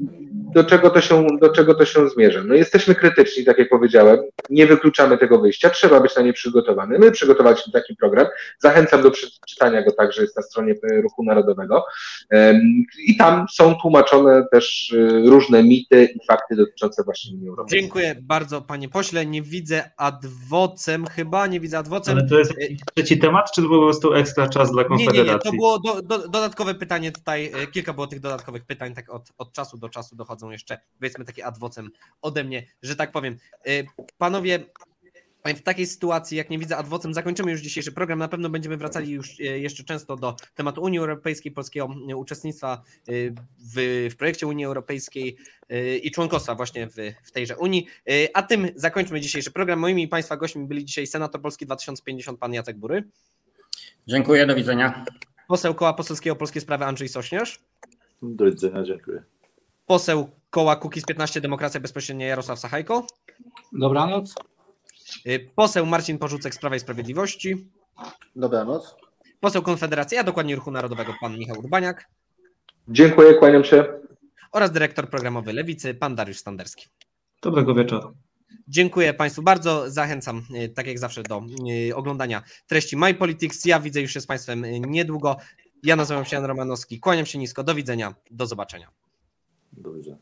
Speaker 6: do czego to się, do czego to się zmierza? No jesteśmy krytyczni, tak jak powiedziałem, nie wykluczamy tego wyjścia, trzeba być na nie przygotowany. My przygotowaliśmy taki program, zachęcam do przeczytania go także, jest na stronie Ruchu Narodowego i tam są tłumaczone też różne mity i fakty dotyczące właśnie Unii Europejskiej.
Speaker 1: Dziękuję bardzo, panie pośle. Nie widzę adwocem chyba, nie widzę adwocem.
Speaker 7: Ale to jest trzeci temat, czy to po prostu ekstra czas dla
Speaker 1: Nie, nie, nie,
Speaker 7: Konfederacji?
Speaker 1: to było do, do, dodatkowe pytanie tutaj, e, kilka było tych dodatkowych pytań, tak od, od czasu do czasu dochodzą jeszcze, powiedzmy takie adwocem ode mnie, że tak powiem. E, Panowie, w takiej sytuacji, jak nie widzę adwocem, zakończymy już dzisiejszy program. Na pewno będziemy wracali już e, jeszcze często do tematu Unii Europejskiej, polskiego e, uczestnictwa e, w, w projekcie Unii Europejskiej i członkostwa właśnie w, w tejże Unii. A tym zakończmy dzisiejszy program. Moimi Państwa gośćmi byli dzisiaj senator Polski 2050, pan Jacek Bury,
Speaker 3: Dziękuję, do widzenia.
Speaker 1: poseł Koła Poselskiego Polskie Sprawy Andrzej Sośnierz,
Speaker 2: Do widzenia, dziękuję.
Speaker 1: poseł Koła Kukiz 15 Demokracja Bezpośrednia Jarosław Sachajko,
Speaker 4: Dobranoc.
Speaker 1: Y, poseł Marcin Porzucek z Prawa i Sprawiedliwości,
Speaker 5: Dobranoc.
Speaker 1: poseł Konfederacji, a dokładnie Ruchu Narodowego pan Michał Urbaniak
Speaker 6: Dziękuję, kłaniam się.
Speaker 1: oraz dyrektor programowy Lewicy pan Dariusz Standerski.
Speaker 7: Dobrego wieczoru.
Speaker 1: Dziękuję Państwu bardzo. Zachęcam, y, tak jak zawsze, do y, oglądania treści My Politics. Ja widzę już się z Państwem niedługo. Ja nazywam się Jan Romanowski. Kłaniam się nisko. Do widzenia. Do zobaczenia.
Speaker 2: Do widzenia.